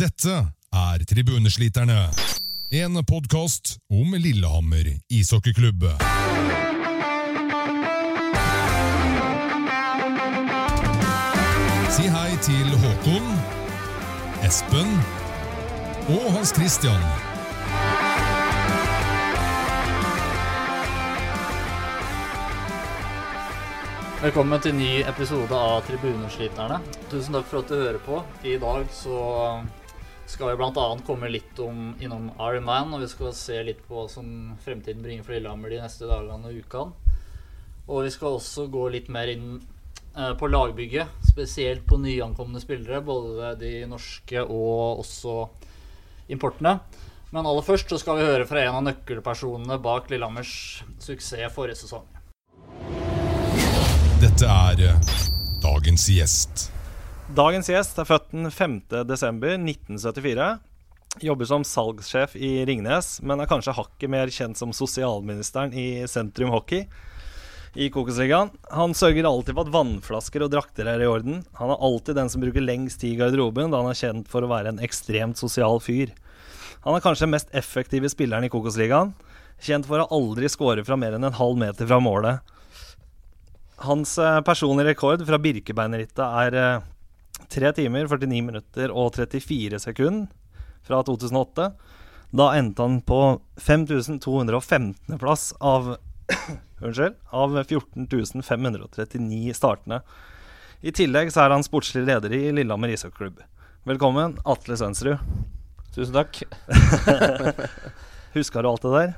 Dette er Tribunesliterne. En podkast om Lillehammer ishockeyklubb. Si hei til Håkon, Espen og Hans Christian. Velkommen til en ny episode av Tribunesliterne. Tusen takk for at du hører på. I dag så skal vi bl.a. komme litt om, innom Iron Man, og vi skal se litt på hva som fremtiden bringer for Lillehammer de neste dagene og ukene. Og vi skal også gå litt mer inn eh, på lagbygget, spesielt på nyankomne spillere. Både de norske og også importene. Men aller først så skal vi høre fra en av nøkkelpersonene bak Lillehammers suksess forrige sesong. Dette er eh, dagens gjest. Dagens gjest er født den 5. desember 1974. Jobber som salgssjef i Ringnes, men er kanskje hakket mer kjent som sosialministeren i Sentrum Hockey i Kokosligaen. Han sørger alltid for at vannflasker og drakter er i orden. Han er alltid den som bruker lengst tid i garderoben, da han er kjent for å være en ekstremt sosial fyr. Han er kanskje den mest effektive spilleren i Kokosligaen. Kjent for å aldri score fra mer enn en halv meter fra målet. Hans eh, personlige rekord fra Birkebeinerrittet er eh, 3 timer, 49 minutter og 34 sekunder fra 2008. Da endte han på 5215. plass av Unnskyld. Av 14.539 startende. I tillegg så er han sportslig leder i Lillehammer ishockeyklubb. Velkommen, Atle Sønsrud. Tusen takk. Huska du alt det der?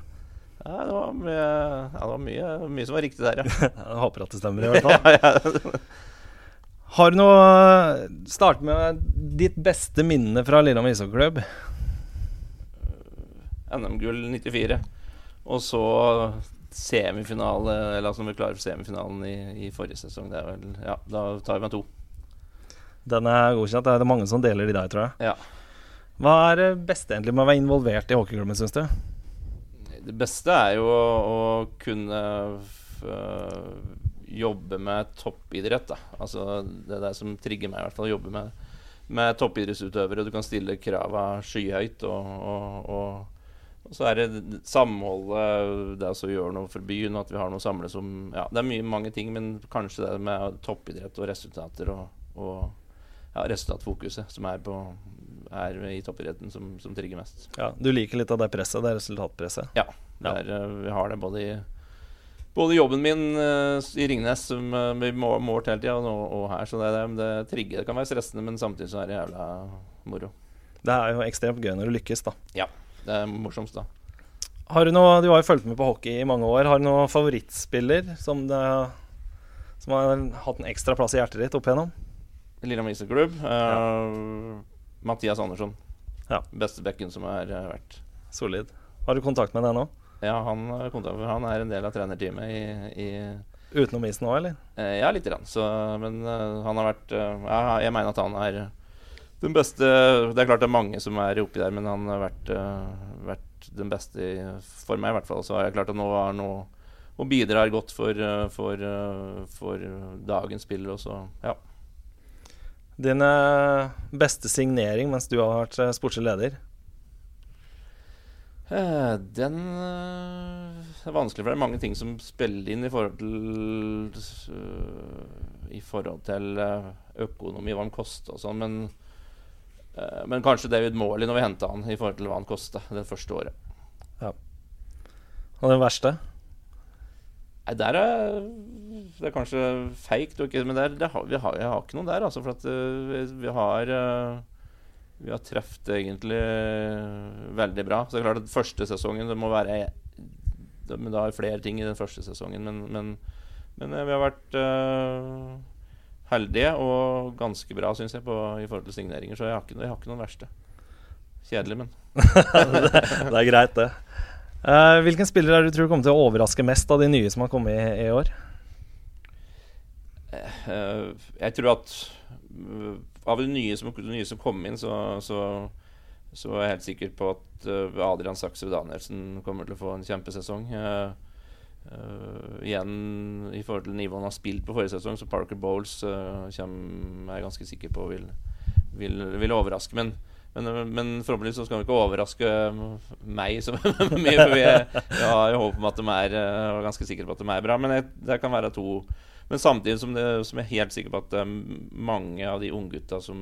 Ja, det var mye, ja, det var mye, mye som var riktig der, ja. Jeg håper at det stemmer, i hvert fall. Har du noe Start med ditt beste minne fra Lillehammer ishockeyklubb. NM-gull 94. Og så semifinale, eller altså når vi klarer semifinalen i, i forrige sesong. Det vel, ja, da tar vi med to. Den er godkjent. Det er det mange som deler i deg, tror jeg. Ja. Hva er det beste egentlig med å være involvert i hockeyklubben, syns du? Det beste er jo å, å kunne øh, jobbe med toppidrett. Da. Altså, det er det som trigger meg, i hvert fall. Å jobbe med, med toppidrettsutøvere. Du kan stille krava skyhøyt. Og, og, og, og, så er det samholdet, det å gjøre noe for byen, at vi har noe samlet som Ja, det er mye, mange ting, men kanskje det med toppidrett og resultater og, ja, resultatfokuset som er, på, er i toppidretten, som, som trigger mest. Ja, Du liker litt av det presset? Det er resultatpresset? Ja. Det er, uh, vi har det både i både jobben min uh, i Ringnes, som uh, vi må, målt hele tida, og, og, her. Så det, det, det trigger. Det kan være stressende, men samtidig så er det jævla moro. Det er jo ekstremt gøy når du lykkes, da. Ja. Det er morsomst, da. Har du noe, Du har jo fulgt med på hockey i mange år. Har du noen favorittspiller som, det, som har hatt en ekstra plass i hjertet ditt opp igjennom? Lillehammer ishockeyklubb. Uh, ja. Mathias Andersson. Ja. Beste bekken som har vært. Solid. Har du kontakt med deg nå? Ja, han, han er en del av trenerteamet i, i Utenom isen òg, eller? Uh, ja, lite grann. Så, men uh, han har vært Ja, jeg mener at han er den beste Det er klart det er mange som er oppi der, men han har vært, vært den beste for meg, i hvert fall. Så har jeg klart at nå er noe og bidrar godt for, for, for dagens spillere også. Ja. Din beste signering mens du har vært sportslig leder? Eh, den eh, er vanskelig, for det er mange ting som spiller inn i forhold til uh, I forhold til økonomi, hva han koster og sånn. Men, men kanskje David Morley når vi henta han, i forhold til hva han kosta det første året. Ja. Og den verste? Nei, der er Det er kanskje feigt, men der, har, vi har, jeg har ikke noen der, altså. For at vi har vi har truffet egentlig veldig bra. Så det er klart at første sesongen det må være det, Men det er flere ting i den første sesongen. Men, men, men vi har vært uh, heldige og ganske bra, syns jeg, på, i forhold til signeringer. Så jeg har ikke, jeg har ikke noen verste. Kjedelig, men det, det, er greit, det. Uh, hvilken spiller er du tror kommer til å overraske mest av de nye som har kommet i, i år? Uh, jeg tror at av de nye som, de nye som kom inn, så, så, så, er jeg helt sikker på at uh, Adrian Saksrud Danielsen kommer til å få en kjempesesong. Uh, uh, igjen i forhold til nivået han har spilt på forrige sesong, så Parker Bowles kommer, er jeg ganske sikker på vil, vil, vil overraske. Men, Men, men forhåpentligvis skal han ikke overraske meg så mye. For jeg har håp om at de er uh, ganske sikre på at de er bra. Men jeg, det kan være to Men samtidig som, det, som jeg er helt sikker på at det er mange av de unggutta som,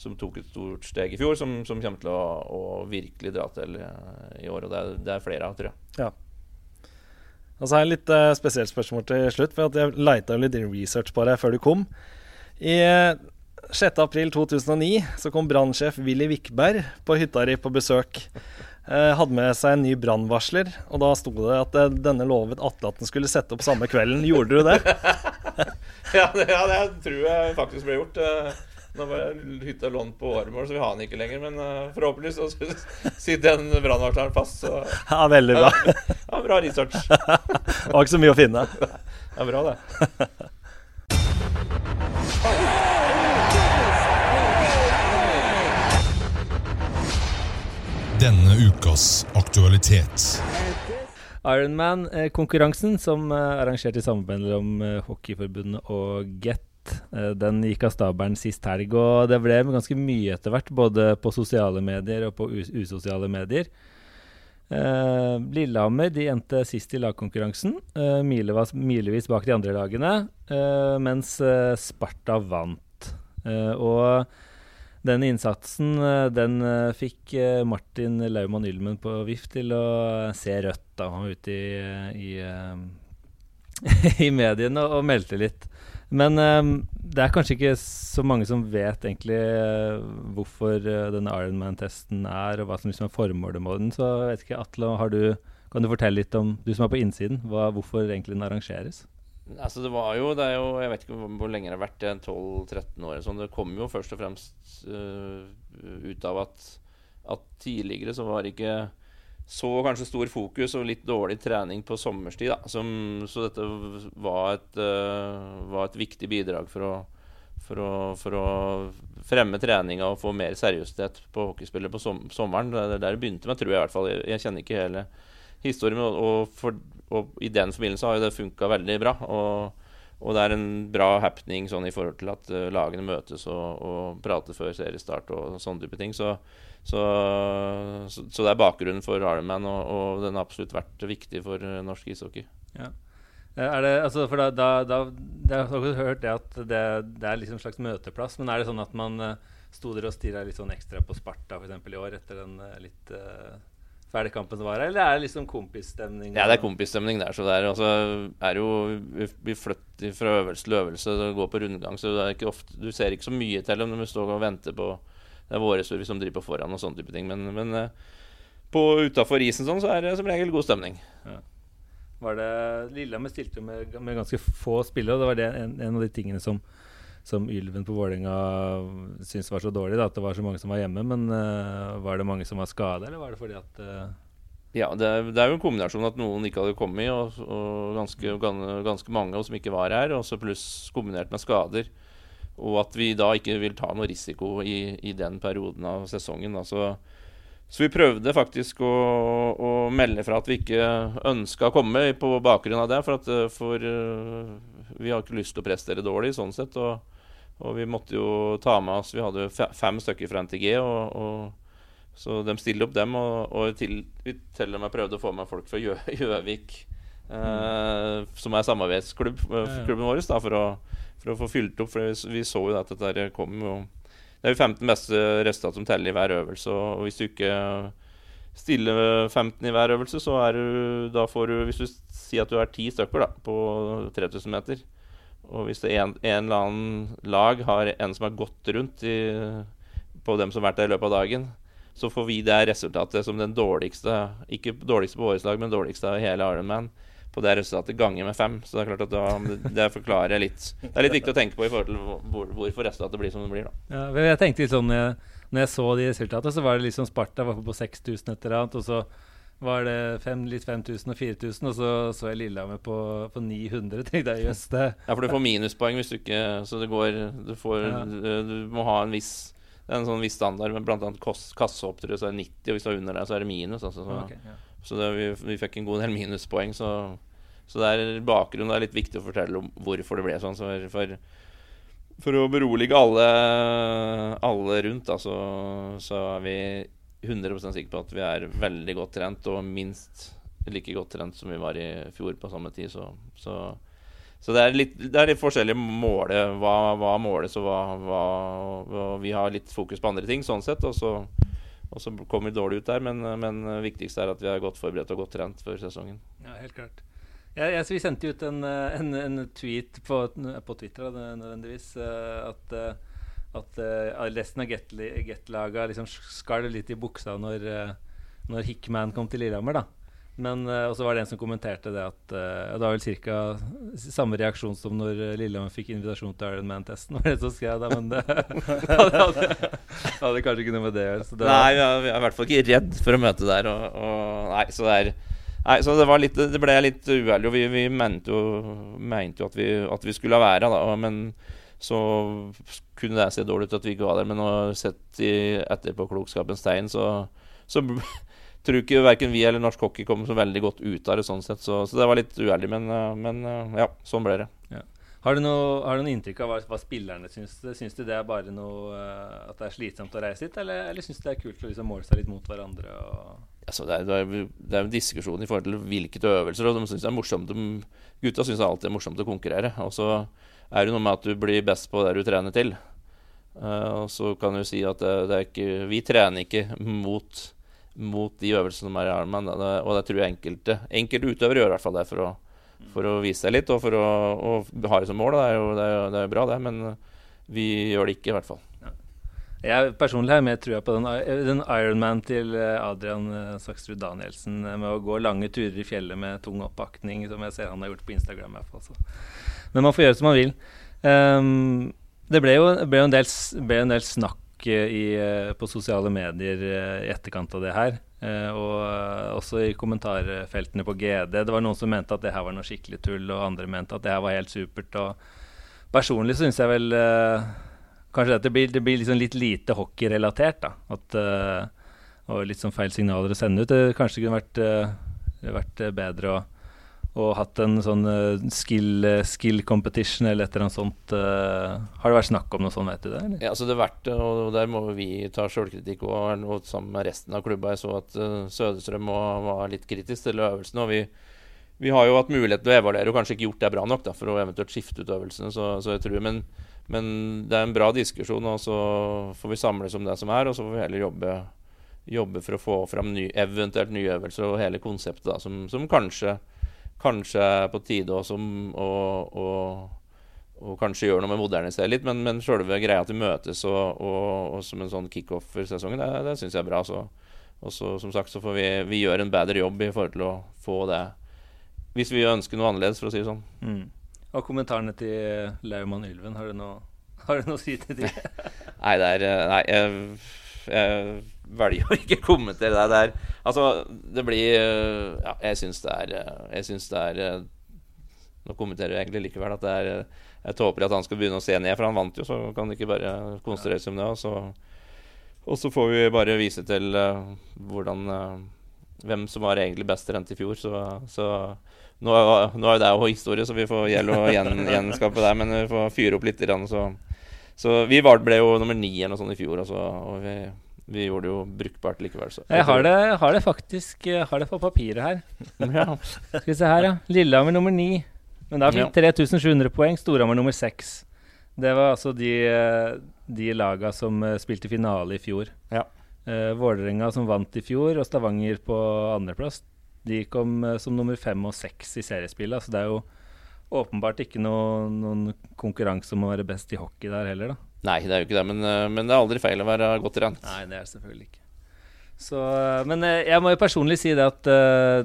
som tok et stort steg i fjor, som, som kommer til å, å, virkelig dra til uh, i år. Og det er, det er flere av, tror jeg. Ja. Og så har jeg litt uh, spesielt spørsmål til slutt. For jeg leita litt research på deg før du kom. I 6.4.2009 så kom brannsjef Willy Wikberg på hytta di på besøk. Eh, hadde med seg en ny brannvarsler, og da sto det at eh, denne lovet Atle at den skulle sette opp samme kvelden. Gjorde du det? ja, det, ja, det tror jeg faktisk ble gjort. Eh, nå var hytta lånt på åremål, så vi har den ikke lenger. Men forhåpentligvis så sitter den brannvarsleren fast. Så. Ja, veldig bra. ja, bra research. det var ikke så mye å finne. Det er bra, det. Denne ukas aktualitet. Ironman-konkurransen, som er eh, arrangert i samarbeid mellom eh, Hockeyforbundet og Get, eh, den gikk av stabelen sist helg. Og det ble ganske mye etter hvert, både på sosiale medier og på usosiale medier. Uh, Lillehammer de endte sist i lagkonkurransen, uh, milevis, milevis bak de andre lagene, uh, mens Sparta vant. og den innsatsen eh, den eh, fikk eh, Martin Laumann Ylmen på VIF til å se rødt da han var ute i, i, i mediene og, og meldte litt. Men det er kanskje ikke så mange som vet egentlig hvorfor denne Ironman-testen er, og hva som liksom er formålet med den. Så jeg vet ikke, Atle, du, kan du fortelle litt om, du som er på innsiden, hva, hvorfor egentlig den arrangeres? Altså det var jo, det er jo Jeg vet ikke hvor lenge det har vært, 12-13 år. Sånn. Det kom jo først og fremst uh, ut av at, at, tidligere så var det ikke så kanskje stor fokus og litt dårlig trening på sommerstid. Da, som, så dette var et, uh, var et viktig bidrag for å, for å, for å fremme treninga og få mer seriøsitet på hockeyspillet på som, sommeren. Det er der det begynte med, tror jeg i hvert fall. Jeg, kjenner ikke hele historien. Og for, og i den forbindelse har jo det funka veldig bra. Og, og, det er en bra happening sånn i forhold til at uh, lagene møtes og, og, prater før seriestart og sånne type ting. Så, så, så, så, det er bakgrunnen for Ironman, og, og den har absolutt vært viktig for uh, norsk ishockey. Ja. Eh, er det, altså for da, da, da, Jeg har hørt det at det, det er liksom en slags møteplass. Men er det sånn at man sto der og stirra litt sånn ekstra på Sparta for i år etter den litt uh, som var her, eller er det liksom kompisstemning? Ja, det er kompisstemning der. Så det er, altså, er jo Vi flytter fra øvelse til øvelse, det går på rundgang, så det er ikke ofte, du ser ikke så mye til dem når vi står og venter på Det er våre som driver på foran og sånne type ting. Men, men eh, på utafor isen sånn, så er det som regel god stemning. Ja. Var det Lillehammer stilte med, med ganske få spillere, og det var det en, en av de tingene som som Ylven på Vålerenga syntes var så dårlig, da, at det var så mange som var hjemme. Men uh, var det mange som var skada, eller var det fordi at uh... Ja, det er, det er, jo en kombinasjon at noen ikke hadde kommet, og, og ganske, ganske, mange som ikke var her. Og så pluss kombinert med skader. Og at vi da ikke vil ta noe risiko i, i den perioden av sesongen. Da. Så, vi prøvde faktisk å, å, melde fra at vi ikke ønska å komme på bakgrunn av det. For, at, eh, for vi har ikke lyst til å prestere dårlig sånn sett. Og, og vi måtte jo ta med oss Vi hadde fem stykker fra NTG, og, og, så de stiller opp dem. Og, og til, til og med prøvde å få med folk fra Gjøvik, eh, som er samarbeidsklubb eh, vår, da, for, å, for å få fylt opp. For vi, vi så jo at dette kom jo Det er jo 15 beste resultat som teller i hver øvelse. Og, hvis du ikke stiller 15 i hver øvelse, så er du Da får du Hvis du sier at du er ti stykker da, på 3000 meter, og hvis en, en, eller annen lag har en som har gått rundt i, på dem som har vært der i løpet av dagen, så får vi det resultatet som den dårligste Ikke dårligste på årets lag, men dårligste av hele Ironman. På det resultatet ganger med fem. Så det er klart at da, det forklarer litt Det er litt viktig å tenke på i forhold til hvor, hvorfor resultatet blir som det blir. da. Ja, jeg tenkte litt sånn Når jeg så de resultatene, så var det liksom Sparta var på 6000 et eller annet. og så var det fem, litt 5000 og 4000, og så så jeg Lillehammer på, på 900. tenkte jeg, jøss det Ja, for du får minuspoeng hvis du ikke Så det går Du, får, ja. du, du må ha en viss en sånn viss standard, men blant annet kasseopptrykk så er det 90, og hvis du er under der, så er det minus. Altså, så okay, ja. så det, vi, vi, fikk en god del minuspoeng, så, så det er bakgrunnen det er litt viktig å fortelle om hvorfor det ble sånn. Så for, For å berolige alle, alle rundt, da, så, så er vi 100% sikre på at vi er veldig godt trent, og minst like godt trent som vi var i fjor på samme tid. Så, så, så det, er litt, det, er litt, forskjellige måle Hva, hva måles, og hva, hva, hva, Vi har litt fokus på andre ting, sånn sett. Og så, og så kommer vi dårlig ut der, men, men viktigst er at vi er godt forberedt og godt trent før sesongen. Ja, helt klart. Ja, jeg, vi sendte ut en, en, en tweet på, på Twitter nødvendigvis at, at resten av Get-laga liksom skalv litt i buksa når, når Hickman kom til Lillehammer. da men uh, også var det en som kommenterte det at uh, Det var vel ca. samme reaksjon som når Lillehammer fikk invitasjon til Ironman-testen. Var det så skrev da, men det hadde, hadde, kanskje ikke noe med det å gjøre. Nei, vi er, i hvert fall ikke redd for å møte der. Og, og, nei, så det er Nei, så det, var litt, det ble litt uærlig, vi, vi mente, jo, mente jo, at vi, at vi skulle være da, men så kunne det se dårlig ut at vi ikke var der. Men sett i etterpåklokskapens tegn, så, så tror ikke verken vi eller norsk hockey kom så veldig godt ut av det sånn sett. Så, så det var litt uærlig, men, eh, men, eh, ja, sånn ble det. Ja. Har du, noe, har du noe inntrykk av hva, hva spillerne syns? Syns du det er bare noe uh, at det er slitsomt å reise hit, eller, eller syns du det er kult å liksom måle seg litt mot hverandre? Altså, det, er, det, er, det er en diskusjon i forhold til hvilke øvelser, og de syns det er morsomt. De, gutta syns alltid det er morsomt å konkurrere. Og så er det noe med at du blir best på det du trener til. Uh, og så kan du si at det, det ikke Vi trener ikke mot mot de øvelsene som er i armen. Og det tror jeg enkelte, enkelte utøvere gjør i hvert fall det for å, for å vise seg litt og for å og ha det som mål. Det er, jo, det, er det er bra, det, men vi gjør det ikke, i hvert fall. Jeg personlig har mer trua på den, den Ironman til eh, Adrian eh, Saksrud Danielsen eh, med å gå lange turer i fjellet med tung oppakning, som jeg ser han har gjort på Instagram. I hvert fall, Men man får gjøre som man vil. Um, det ble jo, ble en, del, ble en del snakk i, eh, på sosiale medier eh, i etterkant av det her. Eh, og også i kommentarfeltene på GD. Det var noen som mente at det her var noe skikkelig tull, og andre mente at det her var helt supert. Og personlig syns jeg vel kanskje at det blir, det blir liksom litt lite hockeyrelatert. da. At, og litt sånn feil signaler å sende ut. Det kanskje kunne vært, vært bedre å og hatt en sånn uh, skill, uh, skill, competition eller et eller annet sånt. Uh, har det vært snakk om noe sånt, vet du det? Eller? Ja, så det har vært og der må vi ta sjølkritikk og sammen med resten av klubba. Jeg så at Sødestrøm var litt kritisk til øvelsen. og vi, vi har jo hatt mulighet til å evaluere og kanskje ikke gjort det bra nok da, for å eventuelt skifte ut øvelsene. Så, så jeg tror, men, men, det er en bra diskusjon, og så får vi samles om det som er, og så får vi heller jobbe, jobbe for å få fram ny, eventuelt nye øvelser og hele konseptet da, som, som kanskje kanskje på tide også å, å, kanskje gjøre noe med modernisere litt. Men, men selve greia at vi møtes og, og, og som en sånn kickoff for sesongen, det, det syns jeg er bra. Så, og så som sagt så får vi, vi gjøre en bedre jobb i forhold til å få det Hvis vi ønsker noe annerledes, for å si det sånn. Mm. Og kommentarene til Laumann Ylven, har du noe, har du noe å si til de? nei, det er Nei, jeg, jeg velger å ikke kommentere det der. Altså, det blir Ja, jeg syns det er Jeg syns det er Nå kommenterer jeg egentlig likevel at det er Jeg tåper at han skal begynne å se ned, for han vant jo, så kan han ikke bare konsentrere seg om det. Og så, og så får vi bare vise til uh, hvordan uh, Hvem som var egentlig best rent i fjor. Så, så nå, nå, er det jo historie, så vi får gjelde å gjen, gjenskape det. Men vi får fyre opp litt. Så, så vi ble jo nummer ni eller noe sånt i fjor. Og, så, og vi vi gjorde det jo brukbart likevel. Så. Jeg har det, har det faktisk har det på papiret her. ja. Skal vi se her, ja. Lillehammer nummer ni. Men da fikk ja. 3700 poeng. Storhamar nummer seks. Det var altså de, de laga som uh, spilte finale i fjor. Ja. Uh, Vålerenga som vant i fjor, og Stavanger på andreplass. De kom uh, som nummer fem og seks i seriespillet. Så det er jo åpenbart ikke noe, noen konkurranse om å være best i hockey der heller, da. Nei, det er jo ikke det, men, eh, men, det er aldri feil å være godt trent. Nei, det er selvfølgelig ikke. Så, eh, men eh, jeg må jo personlig si det at uh,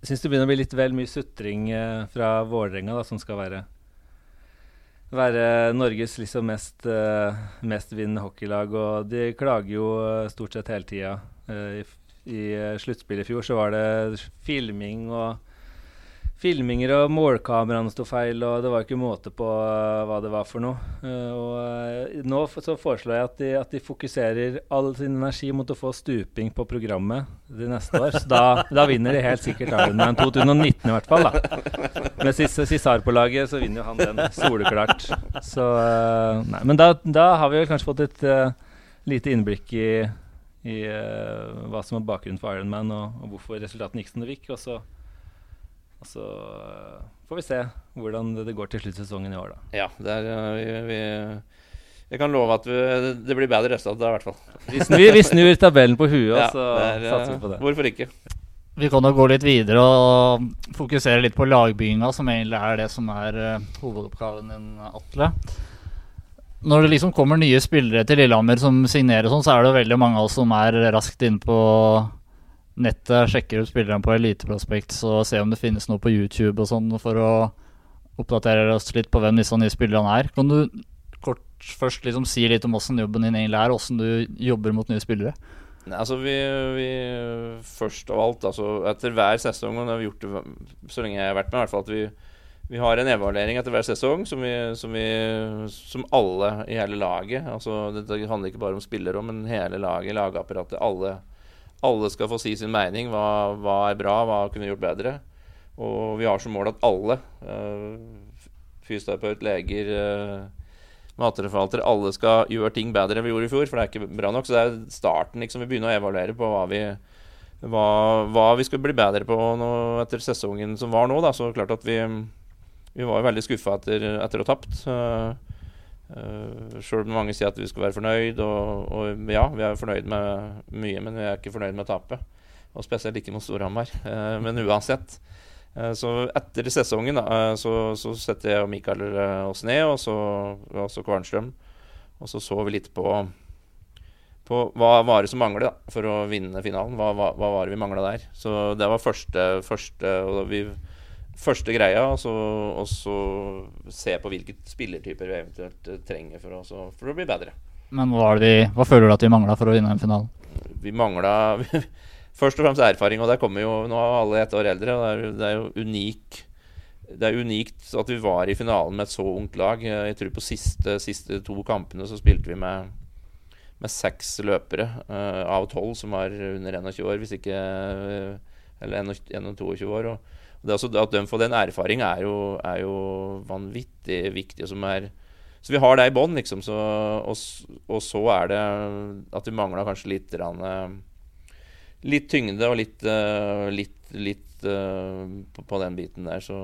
jeg syns det begynner å bli litt vel mye sutring uh, fra Vålerenga, som skal være, være Norges liksom mest, uh, mestvinnende hockeylag. Og de klager jo stort sett hele tida. Uh, I, i sluttspillet i fjor så var det filming og filminger og målkameraene sto feil, og det var ikke måte på uh, hva det var for noe. Uh, og uh, nå så foreslår jeg at de, at de, fokuserer all sin energi mot å få stuping på programmet de neste år. Så da, da vinner de helt sikkert Ironman 2019 i hvert fall, da. Med Cissar på laget så vinner jo han den soleklart. Så Nei, men da, da, har vi vel kanskje fått et lite innblikk i, i hva som er bakgrunnen for Ironman, og, og hvorfor resultatene gikk som det gikk. Og så og så uh, får vi se hvordan det, går til sluttsesongen i år, da. Ja, der, uh, vi, vi, jeg kan love at vi, det blir bedre resultat i hvert fall. Vi snur, vi snur tabellen på huet, og ja, så der, satser vi på det. Hvorfor ikke? Vi kan da gå litt videre og fokusere litt på lagbygginga, som egentlig er det som er uh, hovedoppgaven din, Atle. Når det liksom kommer nye spillere til Lillehammer som signerer sånn, så er det veldig mange av oss som er raskt inne på nettet, sjekker ut spillerne på Eliteprospekt og ser om det finnes noe på YouTube og sånn for å oppdatere oss litt på hvem disse nye spillerne er. Kan du kort først liksom si litt om åssen jobben din egentlig er, åssen du jobber mot nye spillere? Altså vi, vi, Først av alt, altså etter hver sesong, og det har vi gjort det så lenge jeg har vært med, i hvert fall at vi, vi har en evaluering etter hver sesong som, vi, som, som alle i hele laget altså Det handler ikke bare om spillere, men hele laget, lagapparatet, alle alle skal få si sin mening. Hva, hva, er bra, hva kunne vi gjort bedre? Og vi har som mål at alle, uh, fysioterapeut, leger, uh, matreforvaltere, alle skal gjøre ting bedre enn vi gjorde i fjor. For det er ikke bra nok. Så det er starten. liksom Vi begynner å evaluere på hva vi, hva, hva vi skal bli bedre på nå, etter sesongen som var nå. Da. Så klart at vi, vi var veldig skuffa etter, etter å ha tapt. Uh, Uh, eh, Sjøl om mange sier at vi skal være fornøyd, og, og, ja, vi er fornøyd med mye, men vi er ikke fornøyd med tapet. Og spesielt ikke mot Storhamar. Uh, men uansett. Uh, så etter sesongen da, så, så setter jeg og Mikael oss ned, og så også Kvarnstrøm. Og så så vi litt på, på hva var det som manglet for å vinne finalen. Hva, hva, hva var det vi mangla der? Så det var første, første og vi første greia, og så, og så se på hvilke spillertyper vi eventuelt uh, trenger for, oss, for, å bli bedre. Men hva, vi, hva føler du at vi mangla for å vinne en finale? Vi mangla først og fremst erfaring, og der kommer jo Nå er alle ett år eldre, og det er, det er jo unik det er unikt at vi var i finalen med et så ungt lag. Jeg tror på siste, siste to kampene så spilte vi med, med seks løpere uh, av tolv som var under 21 år, hvis ikke uh, Eller 21-22 år. Og, altså, at de får den erfaringen er jo, er jo vanvittig viktig. Er, så vi har det i bånn, liksom. Så, og, og, så er det at vi mangler kanskje litt Litt tyngde og litt, litt, litt på, den biten der. Så,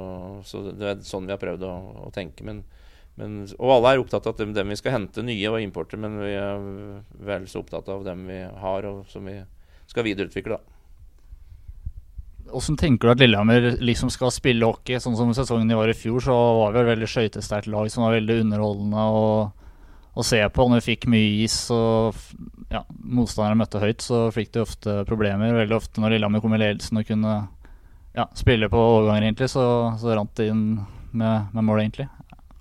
så, det er sånn vi har prøvd å, å tenke. Men, men, og alle er opptatt av dem, dem, vi skal hente nye og importe, men vi er vel så opptatt av dem vi har, og som vi skal videreutvikle. da. Hvordan tenker du at Lillehammer liksom skal spille hockey? Sånn som sesongen i år i fjor, så var vi et veldig skøytesterkt lag som var veldig underholdende å, å, se på. Når vi fikk mye is og ja, motstandere møtte høyt, så fikk de ofte problemer. Veldig ofte når Lillehammer kom i ledelsen og kunne ja, spille på overganger, egentlig, så, så rant det inn med, med, mål, egentlig.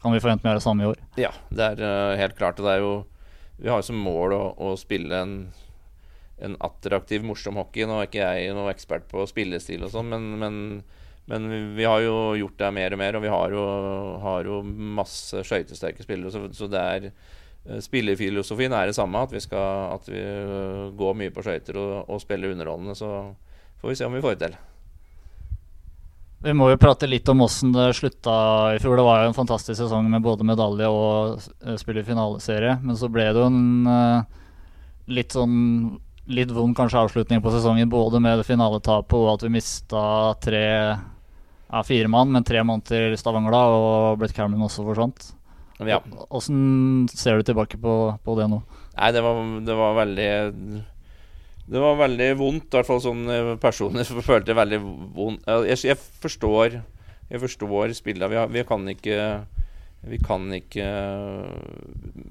Kan vi forvente mer av det samme i år? Ja, det er uh, helt klart. Det er jo, vi har jo som mål å, å spille en en attraktiv, morsom hockey. Nå er ikke jeg noen ekspert på spillestil og sånn, men, men, men, vi har jo gjort det mer og mer, og vi har jo, har jo masse skøytesterke spillere. Så, så, det er eh, Spillerfilosofien er det samme, at vi, skal, at vi eh, går mye på skøyter og, og spiller underholdende. Så får vi se om vi får det til. Vi må jo prate litt om åssen det slutta i fjor. Det var jo en fantastisk sesong med både medalje og eh, spille finaleserie. Men så ble det jo en litt sånn litt vond kanskje avslutning på sesongen, både med finaletapet og at vi mista tre ja, fire mann, men tre mann til Stavanger da, og Brett Cameron også forsvant. Ja. Åssen ser du tilbake på, på det nå? Nei, det var, det var, veldig Det var veldig vondt, i hvert fall sånn eh, personlig følte jeg veldig vondt. Jeg, jeg forstår Jeg forstår spillet. Vi, vi kan ikke vi kan ikke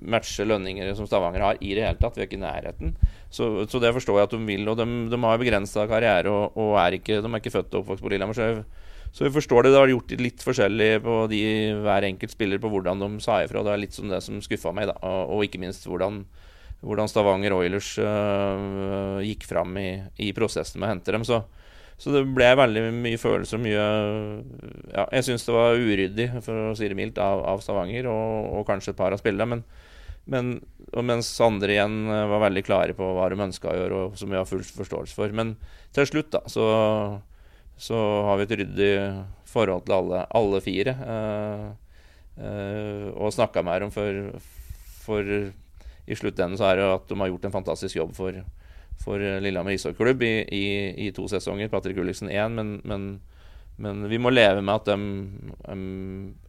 matche lønninger som Stavanger har, i det hele tatt. Vi er ikke i nærheten. Så, så, det forstår jeg at de vil. Og de, de har begrensa karriere og, og, er ikke, de er ikke født og oppvokst på Lillehammer. Så, så vi forstår det. Det har gjort litt forskjellig på de, hver enkelt spiller på hvordan de sa ifra. Det er litt som det som skuffa meg, da. Og, og, ikke minst hvordan, hvordan Stavanger Oilers øh, gikk fram i, i, prosessen med å hente dem. Så, så det ble veldig mye følelser og mye Ja, jeg syns det var uryddig, for å si det mildt, av, av Stavanger og, og, kanskje et par av spillerne. Men, men, mens andre igjen eh, var veldig klare på hva de ønska å gjøre, og som vi har full forståelse for. Men til slutt, da, så, så har vi et ryddig forhold til alle, alle fire. Eh, eh, og snakka med dem for, for i sluttenden så er det at de har gjort en fantastisk jobb for, for Lillehammer ishockeyklubb i, i, i, to sesonger. Patrick Ulliksen én, men, men, men, vi må leve med at de,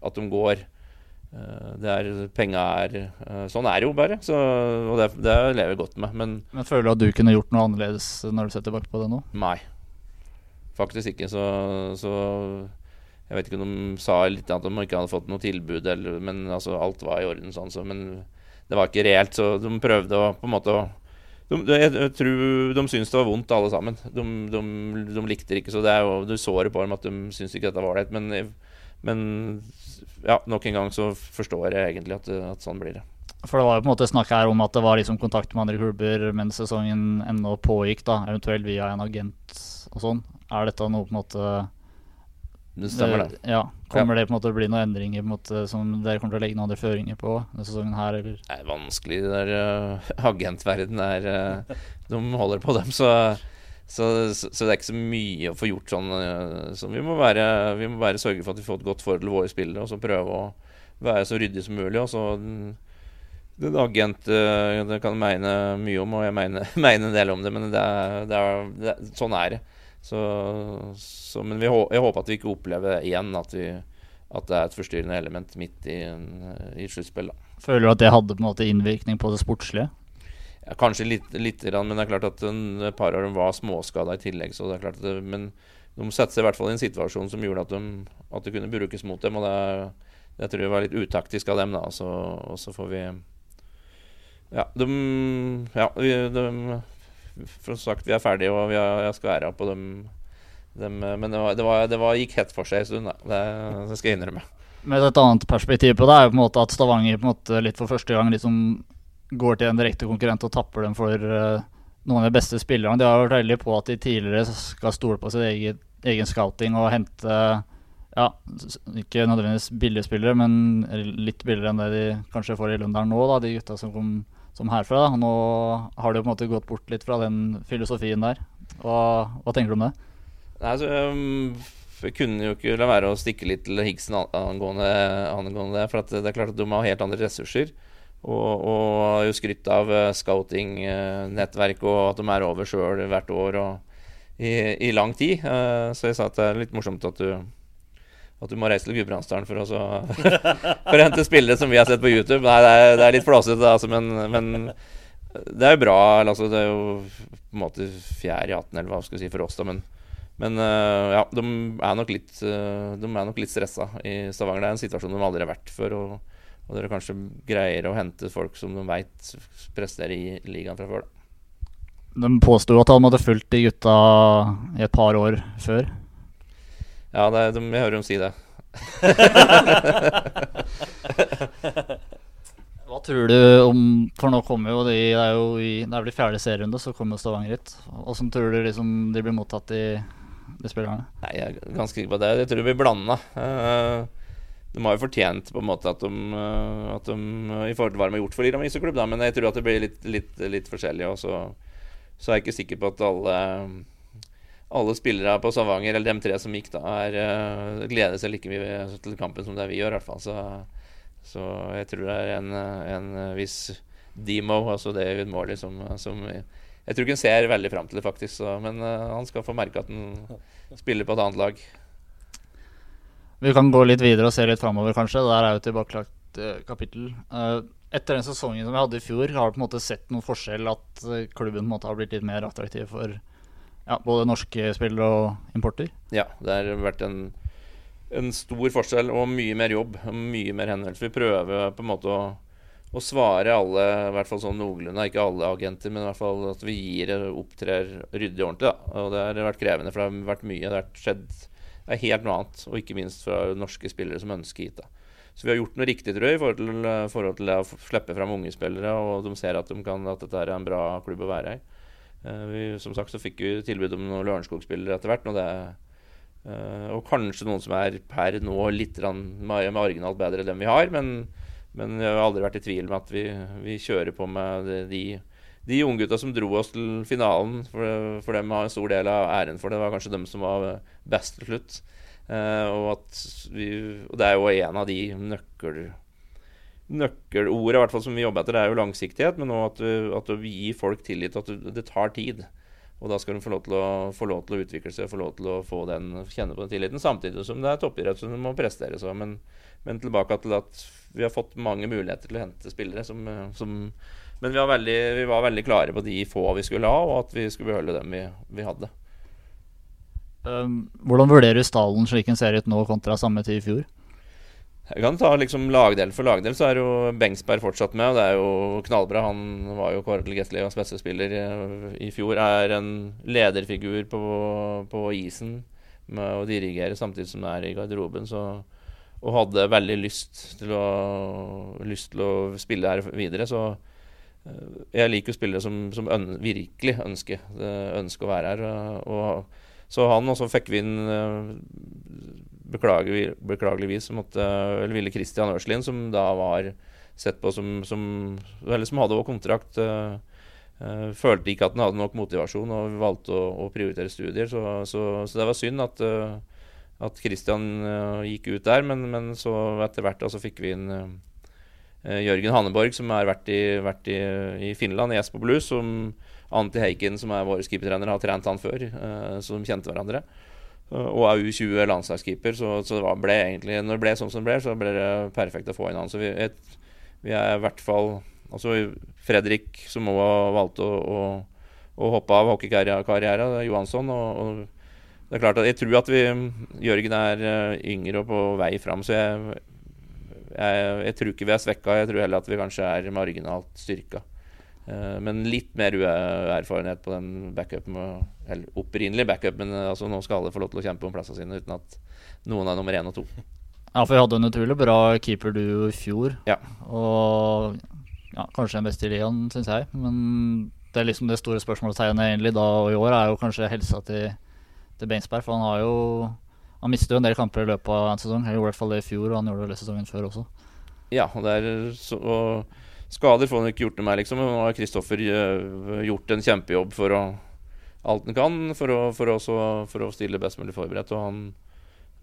at de går. Eh, det er, penga er eh, Sånn er det jo bare. Så, og det, det lever jeg godt med. Men, men føler du at du kunne gjort noe annerledes når du ser tilbake på det nå? Nei, faktisk ikke. Så, så jeg vet ikke om de sa litt at de ikke hadde fått noe tilbud, eller, men altså, alt var i orden. sånn så, Men det var ikke reelt, så de prøvde å på en måte å de, jeg, jeg tror de syntes det var vondt, alle sammen. De, de, de likte det ikke. Så det er jo, du så det på dem at de syntes ikke dette var ålreit. Men, men, ja, nok en gang så forstår jeg egentlig at, at, sånn blir det. For det var jo på en måte snakk her om at det var liksom kontakt med andre klubber mens sesongen ennå pågikk, da, eventuelt via en agent og sånn. Er dette noe på en måte det stemmer, det. Ja. Kommer det på en måte å bli noen endringer måte som dere kommer til å legge noen andre føringer på denne sesongen her, eller? Det er vanskelig, det der uh, agentverden er uh, De holder på dem, så, så, så, så, det er ikke så mye å få gjort sånn. Uh, så vi må, være, vi må bare sørge for at vi får et godt forhold til våre spillere, og så prøve å være så ryddig som mulig. Og så den agent det kan mene mye om, og jeg mener, mener en del om det, men det er, det er, det er, sånn er det. Så, så, men vi, jeg håper at vi ikke opplever igjen at, vi, at, det er et forstyrrende element midt i, i sluttspillet. Føler du at det hadde på en måte innvirkning på det sportslige? Ja, kanskje litt, litt, men det er klart at et par av dem var småskada i tillegg. Så det er klart det, men de satte seg i hvert fall i en situasjon som gjorde at, de, at det kunne brukes mot dem. Og det, det tror jeg var litt utaktisk av dem, da. Så, og så får vi Ja, de, ja, de for sagt, vi er ferdige, og vi har, jeg skal være på dem. dem men det, var, det, var, det var, gikk hett for seg en stund. Det, det, skal jeg innrømme. Med et annet perspektiv på det er jo på en måte at Stavanger på en måte litt for første gang liksom går til en direkte konkurrent og tapper dem for uh, noen av de beste spillerne. De har vært veldig på at de tidligere skal stole på sin egen, egen scouting og hente ja, ikke nødvendigvis billige spillere, men litt billigere enn det de kanskje får i Lundern nå, da, de gutta som kom som herfra. Nå har det på en måte gått bort litt fra den filosofien der. Hva, hva tenker du om det? Nei, altså, um, kunne jo ikke la være å stikke litt til Higgsen angående, angående det. For det er klart at de har helt andre ressurser. Og, og jo skrytt av uh, scouting-nettverk og at de er over sjøl hvert år og i, i lang tid. Uh, så jeg sa at det er litt morsomt at du at du må reise til Gudbrandsdalen for, for å hente spillere som vi har sett på YouTube. Nei, det er, det er litt flåsete, altså, men, men, det er jo bra. Altså, det er jo på en måte fjerde i hatten, eller hva skal vi si, for oss, da. Men, men uh, ja, de er nok litt, uh, de er nok litt stressa i Stavanger. Det er en situasjon de aldri har vært før. Og, og dere kanskje greier å hente folk som de veit presterer i ligaen fra før. Da. De påsto at han hadde fulgt de gutta i et par år før. Ja, det, de, jeg hører dem si det. Hva tror du om For nå kommer jo de Det er jo i, det er vel i fjerde serierunde, så kommer Stavanger hit. Åssen tror du liksom de blir mottatt, de, de spillerne? Nei, Jeg er ganske sikker på det. Jeg tror de blir blanda. Uh, de har jo fortjent på en måte at de, uh, at de I forhold til hva de har gjort for Lillehammer ishockeyklubb, men jeg tror at det blir litt, litt, litt forskjellig. Og så, så er jeg ikke sikker på at alle alle spillere på Stavanger, eller de tre som gikk, da, er, uh, gleder seg like mye til kampen som det vi gjør. i hvert fall. Så, så jeg tror det er en, en viss demo, altså er Morley, som, som Jeg tror ikke han ser veldig fram til det, faktisk. Så, men uh, han skal få merke at han spiller på et annet lag. Vi kan gå litt videre og se litt framover, kanskje. Der er jo tilbakelagt uh, kapittel. Uh, etter den sesongen som vi hadde i fjor, har du på en måte sett noen forskjell at klubben på en måte har blitt litt mer attraktiv for ja, både norske spillere og importer? Ja, det har vært en, en stor forskjell og mye mer jobb. Mye mer henvendelser. Vi prøver på en måte å, å svare alle, i hvert fall sånn noenlunde, ikke alle agenter, men i hvert fall at vi gir opptrer ryddig og ordentlig. Da. Og det har vært krevende, for det har vært mye. Det har skjedd det er helt noe annet, og ikke minst fra norske spillere som ønsker hit. da. Så vi har gjort noe riktig, tror jeg, i forhold til, forhold til å slippe fram unge spillere, og de ser at, de kan, at dette er en bra klubb å være i. Eh, vi, som sagt så fikk vi tilbud om noen Lørenskog-spillere etter hvert. Og, eh, kanskje noen som er per nå litt marginalt bedre enn dem vi har. Men, men jeg har aldri vært i tvil med at vi, vi kjører på med de, de unggutta som dro oss til finalen. For, for dem har en stor del av æren for det. Var kanskje dem som var best til slutt. Uh, og, vi, og, det er jo en av de nøkkel nøkkelordet hvert fall som vi jobber etter, det er jo langsiktighet, men òg at, at, du gir folk tillit. At du, det tar tid. Og da skal de få lov, å, få lov til å utvikle seg, få lov til å få den, kjenne på den tilliten. Samtidig som det er toppidrett som må prestere. Så. Men, men, tilbake til at vi har fått mange muligheter til å hente spillere som, som Men vi var, veldig, vi var, veldig, klare på de få vi skulle ha, og at vi skulle beholde dem vi, vi hadde. Um, hvordan vurderer du stallen slik den ser ut nå kontra samme tid i fjor? Jeg kan ta liksom lagdel for lagdel, så er jo Bengsberg fortsatt med. Og det er jo knallbra. Han var jo kåret til Gateligas beste spiller i fjor. Er en lederfigur på, på isen med å dirigere samtidig som det er i garderoben. Så, og hadde veldig lyst til, å, lyst til å spille her videre. Så eh, jeg liker jo spillere som, som øn, virkelig ønsker, ønsker, å være her. Og, så han, og så fikk vi inn eh, beklageligvis, eller ville Christian Ørslin, som da var sett på som, som Eller som hadde kontrakt, uh, uh, følte ikke at han hadde nok motivasjon og valgte å, å prioritere studier. Så, så, så, det var synd at, uh, at Christian gikk ut der, men, men så etter hvert altså, så fikk vi inn Jørgen Hanneborg, som har vært i, vært i, i Finland, i Espo Blues, som Antti Heiken, som er vår skippertrener, har trent han før, så de kjente hverandre. Og er U20 landslagskeeper, så, så, det ble egentlig Når det ble sånn som det ble, så ble det perfekt å få inn han. Så vi, et, vi er i hvert fall Altså Fredrik, som òg valgte å, å, å, hoppe av hockeykarrieren, Johansson. Og, og, det er klart at jeg tror at vi Jørgen er eh, yngre og på vei fram, så jeg, jeg, jeg tror ikke vi er svekka. Jeg tror heller at vi kanskje er marginalt styrka. Eh, men litt mer erfarenhet på den backupen. Eller opprinnelig backup, men eh, altså nå skal alle få lov til å kjempe om plassene sine uten at noen er nummer én og to. Ja, for vi hadde en utrolig bra keeper du i fjor. Ja. Og ja, kanskje den beste i ligaen, syns jeg. Men det er liksom det store spørsmålstegnet egentlig da og i år er jo kanskje helsa til, til Beinsberg. For han har jo Han mistet jo en del kamper i løpet av en sesong. Han gjorde i hvert fall det i fjor, og han gjorde det sesongen før også. Ja, og det er så og Skader får han ikke gjort noe med, liksom. Nå har Kristoffer uh, gjort en kjempejobb for å alt han kan for å, for, også, for å stille best mulig forberedt. Han,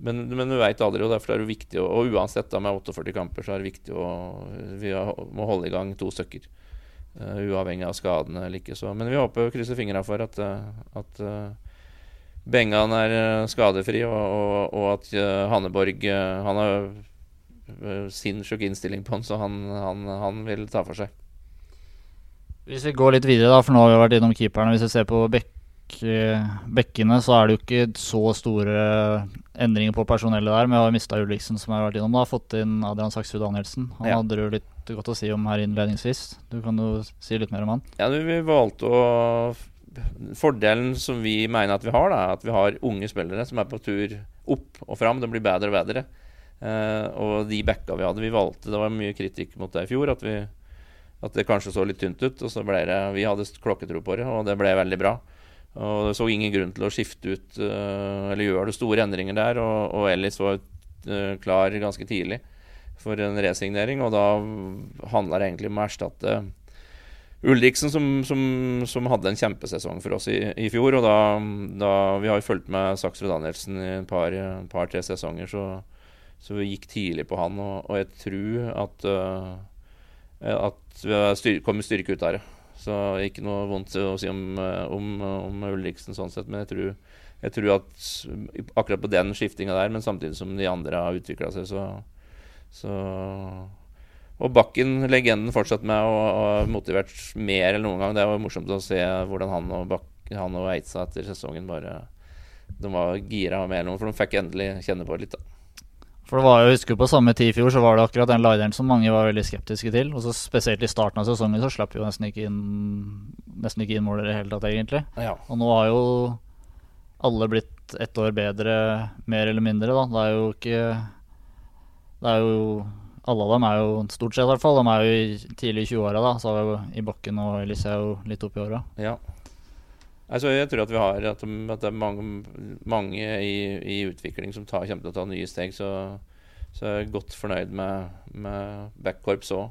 men, men, du veit aldri, og derfor er det viktig å, Og uansett, da med 48 kamper, så er det viktig å Vi må holde i gang to stykker. Uh, uavhengig av skadene eller ikke. Så. Men vi håper å krysse fingra for at, uh, at Bengan er skadefri, og, og, og at Hanneborg Han har Eh, sinnssyk innstilling på han, så han, han, han, vil ta for seg. Hvis vi går litt videre, da, for nå har vi vært innom keeperne. Hvis vi ser på bekk, bekkene, så er det jo ikke så store endringer på personellet der. Men vi har mista Ulriksen, som jeg har vært innom. da Fått inn Adrian Saksrud Danielsen. Han ja. hadde jo litt godt å si om her innledningsvis. Du kan jo si litt mer om han. Ja, vi valgte å Fordelen som vi mener at vi har, da, er at vi har unge spillere som er på tur opp og fram. De blir bedre og bedre. Uh, og de backa vi hadde Vi valgte Det var mye kritikk mot det i fjor. At, vi, at det kanskje så litt tynt ut. Og så ble det Vi hadde klokketro på det, og det ble veldig bra. Og det så ingen grunn til å skifte ut uh, eller gjøre det store endringer der. Og, og Ellis var uh, klar ganske tidlig for en resignering. Og da handla det egentlig om å erstatte Ulriksen, som, som, som, hadde en kjempesesong for oss i, i fjor. Og da, da Vi har jo fulgt med Saksrud Danielsen i et par-tre par, sesonger, så så vi gikk tidlig på han, og, og jeg tror at, uh, at vi styr, kommer styrke ut av det. Så ikke noe vondt å si om, eh, om, om Ulriksen sånn sett, men jeg tror, jeg tror at akkurat på den skiftinga der, men samtidig som de andre har utvikla seg, så, så og Bakken, legenden, fortsatt med og, og motivert mer enn noen gang. Det var morsomt å se hvordan han og, Bak, han og Eidsa etter sesongen bare De var gira med noe, for de fikk endelig kjenne på det litt. da. For det var jo, jeg husker På samme tid i fjor så var det akkurat den lideren som mange var veldig skeptiske til. Og så Spesielt i starten av sesongen så slapp vi jo nesten ikke inn Nesten ikke inn mål i det hele tatt, egentlig. Ja. Og nå har jo alle blitt ett år bedre, mer eller mindre. da Det er jo ikke Det er jo Alle av dem er jo stort sett, i hvert fall. De er jo i tidlig i 20-åra, da. Så er vi jo i bakken og Elise er jo litt oppi åra. Ja. Altså, jeg tror at vi har at, det er mange, mange i, i, utvikling som tar, kommer til å ta nye steg. Så, så jeg er godt fornøyd med, med backkorps òg.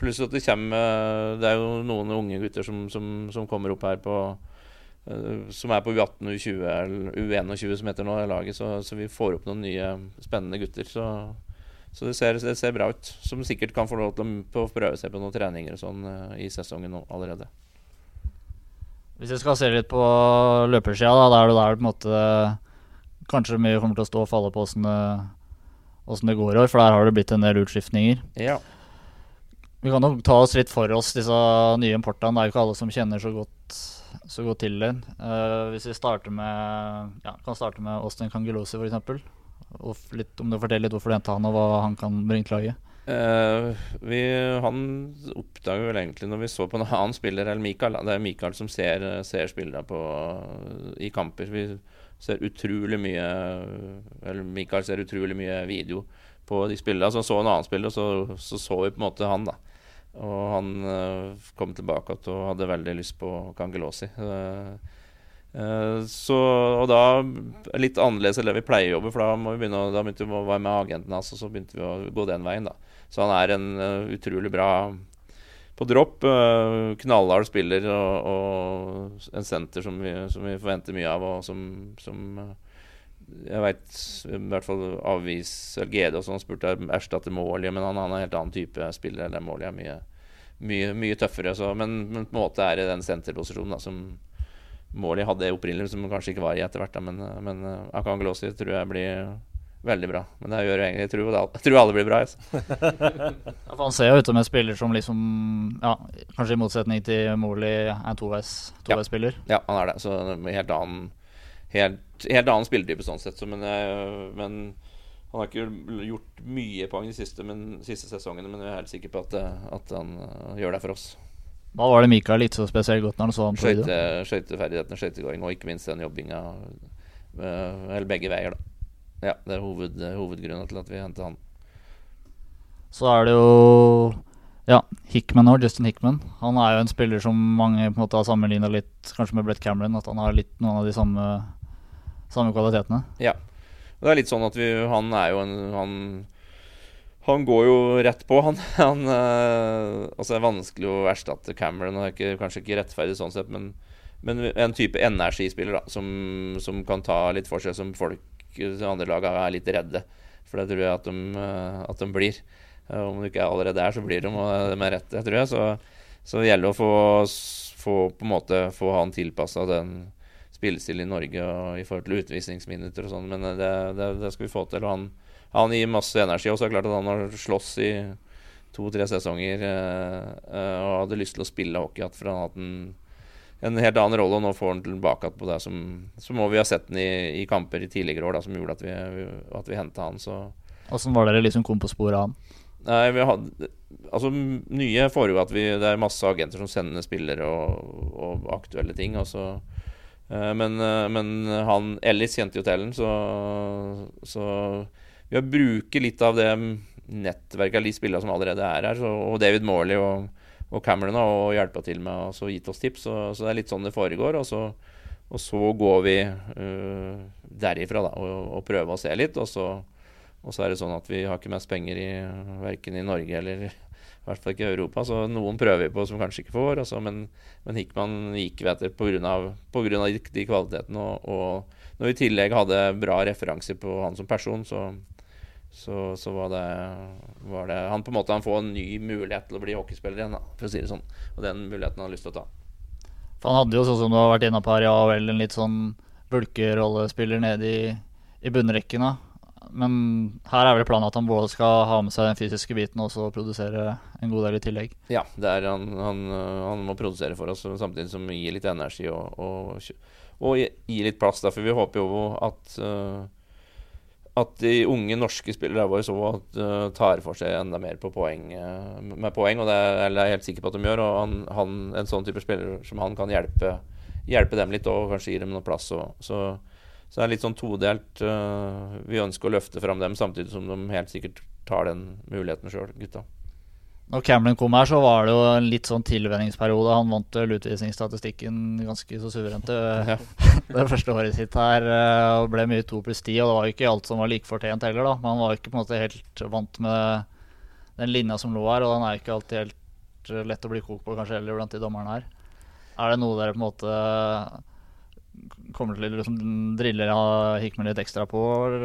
Pluss at det kommer Det er jo noen unge gutter som, som, som kommer opp her på uh, Som er på U18, U20 eller U21 som heter nå, laget. Så, så, vi får opp noen nye spennende gutter. Så, så det, ser, det, ser, bra ut. Som sikkert kan få lov til å prøve seg på noen treninger og sånn uh, i sesongen allerede. Hvis vi skal se litt på løpersida, da, da er det der på en måte kanskje mye kommer til å stå og falle på åssen det, det, går i år, for der har det blitt en del utskiftninger. Ja. Vi kan nok ta oss litt for oss disse nye importene. Det er jo ikke alle som kjenner så godt, så godt til den. Uh, hvis vi starter med, ja, kan starte med Austin Kangelosi, f.eks. Og litt, om du forteller litt hvorfor du henta han, og hva han kan bringe til laget. Uh, vi, han oppdaget vel egentlig når vi så på en annen spiller enn Mikael. Det er Mikael som ser, ser spillere på, i kamper. Vi ser utrolig mye Eller Mikael ser utrolig mye video på de spillerne. Så så en annen spiller, og så, så, så vi på en måte han, da. Og han uh, kom tilbake og hadde veldig lyst på Kangelåsi. Uh, Uh, så, og da litt annerledes enn det vi pleier å jobbe, for da, må vi begynne, da begynte vi å være med agenten hans, og så begynte vi å gå den veien. da så han er en uh, utrolig bra på dropp. Uh, knallhard spiller og, og, en senter som vi, som vi, forventer mye av, og som, som uh, jeg veit i hvert fall avvis GD og sånn spurte om erstatte Måli, men han, han er en helt annen type spiller. Eller Måli er mye, mye, mye tøffere. Så, men, på en måte er det den senterposisjonen da, som Måli hadde opprinnelig, som kanskje ikke var i etter hvert. Men, men Akangelosi tror jeg blir veldig bra. Men det gjør egentlig, jeg tror, jeg tror alle blir bra. Altså. ja, han ser jo ut som en spiller som liksom ja, Kanskje i motsetning til Morley er en To Ja. ja, han er det. Så helt annen, helt, helt annen spilletype sånn sett. Så, men, eh, men, han har ikke gjort mye poeng de siste, men, siste sesongene, men jeg er helt sikker på at, eh, at han uh, gjør det for oss. Hva var det Mikael likte så spesielt godt når han så ham på video? Skøyteferdighetene, skøytegåing og ikke minst den jobbinga. Eller begge veier, da. Ja, det er hoved, hovedgrunnen til at vi henter han. Så er det jo ja, Hickman og Justin Hickman. Han er jo en spiller som mange på en måte har sammenligna litt kanskje med Brett Cameron. At han har litt noen av de samme, samme kvalitetene. Ja. Det er litt sånn at vi, han er jo en han, han går jo rett på, han. han øh, altså Det er vanskelig å erstatte Cameron. Og det er ikke, kanskje ikke rettferdig sånn sett, men, men en type energispiller da, som, som, kan ta litt for seg, som folk de andre lagene er litt redde. For det tror jeg at de, eh, at de blir. Eh, om de ikke allerede er, så blir de, er rette, tror jeg. Så, så det gjelder å få, få, på en måte, få han tilpassa den spillestilen i Norge og i forhold til utvisningsminutter og sånn. Men det, det, det, skal vi få til. Og han, han gir masse energi. Og så er det klart at han har slåss i to-tre sesonger eh, eh, og hadde lyst til å spille hockey igjen, for han hadde en helt annen rolle, og nå får han tilbake på det som Så må vi ha sett den i, i kamper i tidligere år da, som gjorde at vi, at vi henta han. Så Hvordan var dere liksom kom på sporet av han? Nei, vi hadde, altså Nye får jo at vi, det er masse agenter som sender spillere og, og aktuelle ting. Og så, uh, men, uh, men, han Ellis kjente jo til den, så, så vi har brukt litt av det nettverket av de spillerne som allerede er her. Så, og David Morley og og Cameron har hjelpa til med å gitt oss tips. Så, så, det er litt sånn det foregår. Og så, og så går vi uh, derifra da, og, og, prøver å se litt. Og så, og så, er det sånn at vi har ikke mest penger i, verken i Norge eller i hvert fall ikke i Europa. Så noen prøver vi på som kanskje ikke får. Altså, men, men Hickman gikk vi etter pga. de kvalitetene. Og, og når vi i tillegg hadde bra referanser på han som person, så, så, så var, det, var, det, Han på en måte han får en ny mulighet til å bli hockeyspiller igjen, da, for å si det sånn. Og den muligheten han har lyst til å ta. For Han hadde jo, sånn som du har vært inne på her, ja vel, en litt sånn bulkerollespiller nede i, i bunnrekken. Men her er vel planen at han både skal ha med seg den fysiske biten og så produsere en god del i tillegg? Ja, han, han, han, må produsere for oss samtidig som gi litt energi og, og, og gi litt plass. Derfor vi håper jo at uh, at de unge norske spillerne våre så at, uh, tar for seg enda mer poeng, uh, med poeng. Og det er, jeg helt sikker på at de gjør. Og han, han, en sånn type spiller som han kan hjelpe, hjelpe dem litt og kanskje gi dem noe plass. Og, så, så, det er litt sånn todelt. Uh, vi ønsker å løfte fram dem samtidig som de helt sikkert tar den muligheten sjøl, gutta. Når Cameron kom her, så var det jo en litt sånn tilvenningsperiode. Han vant vel utvisningsstatistikken ganske så suverent det, Ja. det første året sitt her. eh, Og ble mye to pluss ti, og det var jo ikke alt som var like fortjent heller, da. Men han var jo ikke på en måte helt vant med den linja som lå her, og den er jo ikke alltid helt eh, lett å bli kok på, kanskje heller, blant de dommerne her. Er det noe dere på en måte kommer til å liksom drille Hickman litt ekstra på,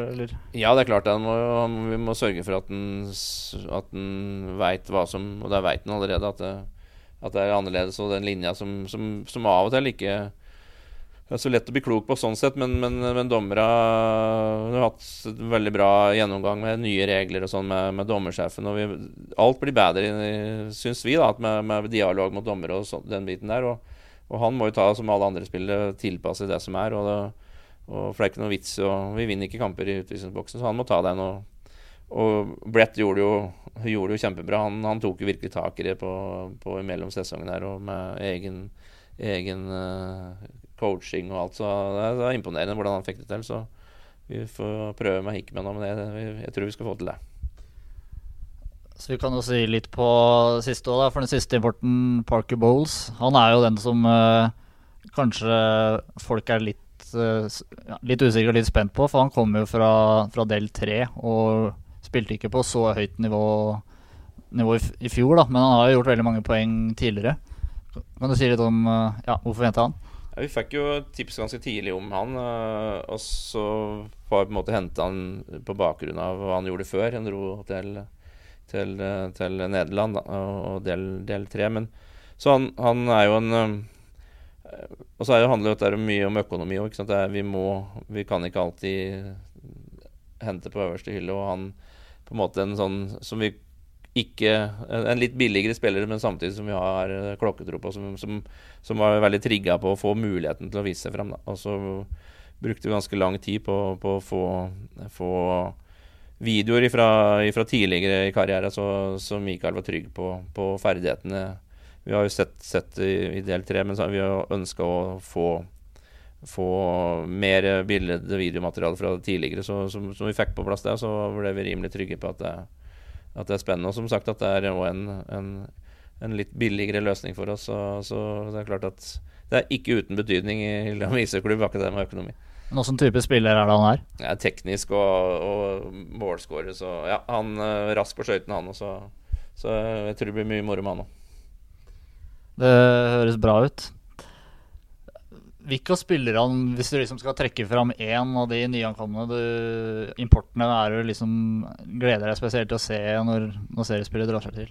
eller? Ja, det er klart. Må, vi må sørge for at han, at veit hva som Og det veit han allerede, at det, at det er annerledes. Og den linja som, som, som av og til ikke det er så lett å bli klok på sånn sett, men, men, men dommere har hatt en veldig bra gjennomgang med nye regler og sånn med, med dommersjefen. Og vi, alt blir bedre, syns vi, da, med, med dialog mot dommere og sånn, den biten der. Og, og han må jo ta, som alle andre spillere, tilpasse det som er. Og, det, og for det er ikke noe vits og Vi vinner ikke kamper i utvisningsboksen, så han må ta den. Og, og Brett gjorde jo, gjorde jo kjempebra. Han, han tok jo virkelig tak i det på, på mellom sesongen her, og med egen, egen uh, coaching og alt. Så det er, det er imponerende hvordan han fikk det til. Så vi får prøve med Hickman men jeg, jeg tror vi skal få til det. Så vi kan jo si litt på siste òg, for den siste importen, Parker Bowles. Han er jo den som eh, kanskje folk er litt, eh, litt usikre og litt spent på. For han kommer jo fra, fra del 3 og spilte ikke på så høyt nivå, nivå i, i fjor, da. Men han har jo gjort veldig mange poeng tidligere. Kan du si litt om eh, ja, hvorfor venta han? Ja, vi fikk jo tips ganske tidlig om han, øh, og så var på en måte henta han på bakgrunn av hva han gjorde før. Han dro til, til, øh, til Nederland da, og del, del tre. Men, så han, han er jo en øh, Og så er handler det jo mye om økonomi òg. Vi, må- vi kan ikke alltid hente på øverste hylle, og han på en måte en sånn som vi ikke En litt billigere spiller, men samtidig som vi har øh, klokketro på, som, som som var veldig trigga på å få muligheten til å vise seg frem. Da. Og så brukte vi ganske lang tid på, på å få, få videoer fra tidligere i karrieren, så, så Mikael var trygg på, på ferdighetene. Vi har jo sett, sett i, i del tre, men så vi har ønska å få, få mer bilde- og videomateriale fra tidligere. Så som, vi fikk på plass der, så ble vi rimelig trygge på at det, at det er spennende. Og som sagt at det er òg en, en en litt billigere løsning for oss. Så, så det er klart at det er ikke uten betydning i Lillehammer ishockeyklubb, akkurat det med økonomi. Men Åssen type spiller er det han er? Er teknisk og, og målskårer. så ja, han er rask på skøytene, han også. Så jeg tror det blir mye moro med han òg. Det høres bra ut. Hvilke spillere han, hvis du liksom skal trekke fram én av de nyankomne du, importene, er du liksom gleder deg spesielt til å se når, når seriespillet drar seg til?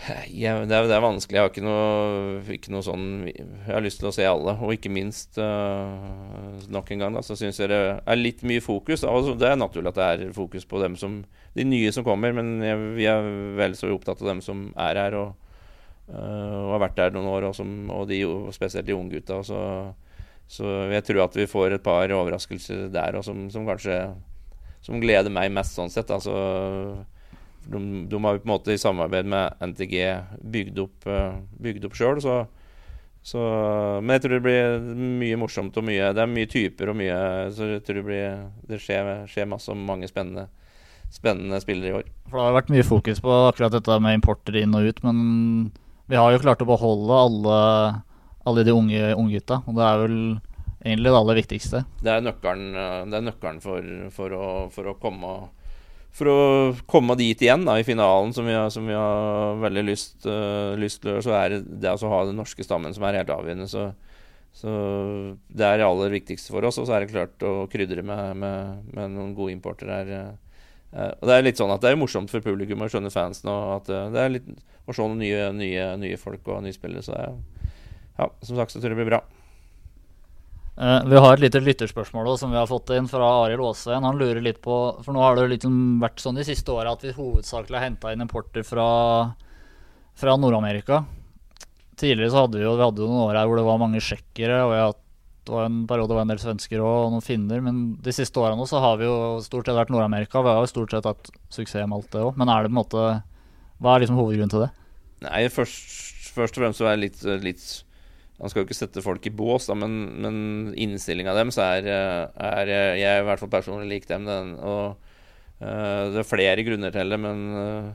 Ja, det, er, det er vanskelig. Jeg har ikke noe, ikke noe sånn Jeg har lyst til å se alle. Og ikke minst, uh, nok en gang, da, så syns jeg det er litt mye fokus. Altså, det er naturlig at det er fokus på dem som de nye som kommer, men jeg, vi er vel så opptatt av dem som er her og, uh, og har vært der noen år, og, som, og de, spesielt de unge gutta. Så, så jeg tror at vi får et par overraskelser der og som, som kanskje Som gleder meg mest, sånn sett. Altså de, de har jo på en måte i samarbeid med NTG bygd opp, uh, bygd opp sjøl, så, så Men jeg tror det blir mye morsomt og mye Det er mye typer og mye Så jeg tror det blir Det skjer, skjer masse og mange spennende, spennende spillere i år. For det har vært mye fokus på akkurat dette med importer inn og ut, men vi har jo klart å beholde alle, alle de unge unggutta, og det er vel egentlig det aller viktigste. Det er nøkkelen, uh, det er nøkkelen for, for, å, for å komme for å komme dit igjen da, i finalen, som vi har, som vi har veldig lyst, uh, lyst til så er det det å ha den norske stammen som er helt avgjørende. Så, så det er det aller viktigste for oss. Og så er det klart å krydre med, med, med noen gode importer her. Uh, og Det er litt sånn at det er morsomt for publikum å skjønne fansen, og at uh, det er litt å se noen nye, nye, nye folk og nye spillere. Så det er, ja, som sagt så tror jeg det blir bra. Eh, vi har et lite lytterspørsmål også, som vi har fått inn fra Arild Aasveien. Han lurer litt på For nå har det liksom vært sånn de siste åra at vi hovedsakelig har henta inn importer fra, fra Nord-Amerika. Tidligere så hadde vi jo vi hadde noen år her hvor det var mange tsjekkere, og hatt- det var en periode var en del svensker og noen finner. Men de siste åra nå så har vi jo stort sett vært Nord-Amerika. Vi har jo stort sett hatt suksess med alt det òg. Men er det på en måte Hva er liksom hovedgrunnen til det? Nei, først, først og fremst så er det litt, litt Man skal jo ikke sette folk i bås, da, men, men innstillinga deres er, er Jeg er i hvert fall personlig lik dem. Den, og uh, Det er flere grunner til det, men uh,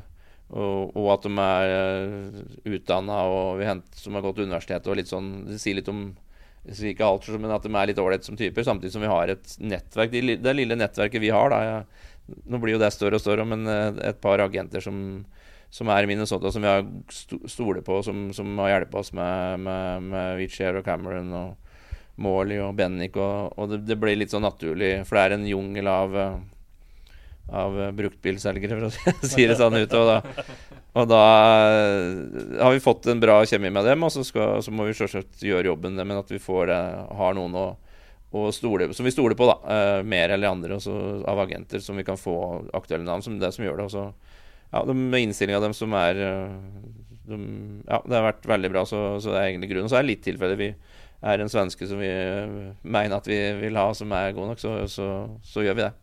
og, og at de er uh, utdanna og vi henter, som har gått universitetet og litt sånn Det sier litt om sier ikke alt, men at de er litt ålreite som typer, samtidig som vi har et nettverk. Det, det lille nettverket vi har, da jeg, Nå blir jo det større og større, men et par agenter som, som er i Minnesota, som vi har stoler på, som, som har hjulpet oss med, med, med Witcher og Cameron og Morley og Bennick. Og, og det, det, blir litt sånn naturlig, for det er en jungel av av bruktbilselgere, for å si det sånn ut. Og da, og da eh, har vi fått en bra kjemi med dem, og så, skal, så må vi selvsagt gjøre jobben, men at vi får, har noen å, stole, som vi stoler på, da, uh, mer eller andre også, av agenter, som vi kan få aktuelle navn, som det som gjør det. Og så, ja, de, med innstillinga dem som er eh, de, Ja, det har vært veldig bra, så, så det er egentlig grunnen. Så er det litt tilfelle vi er en svenske som vi mener at vi vil ha, som er god nok, så, så, så gjør vi det.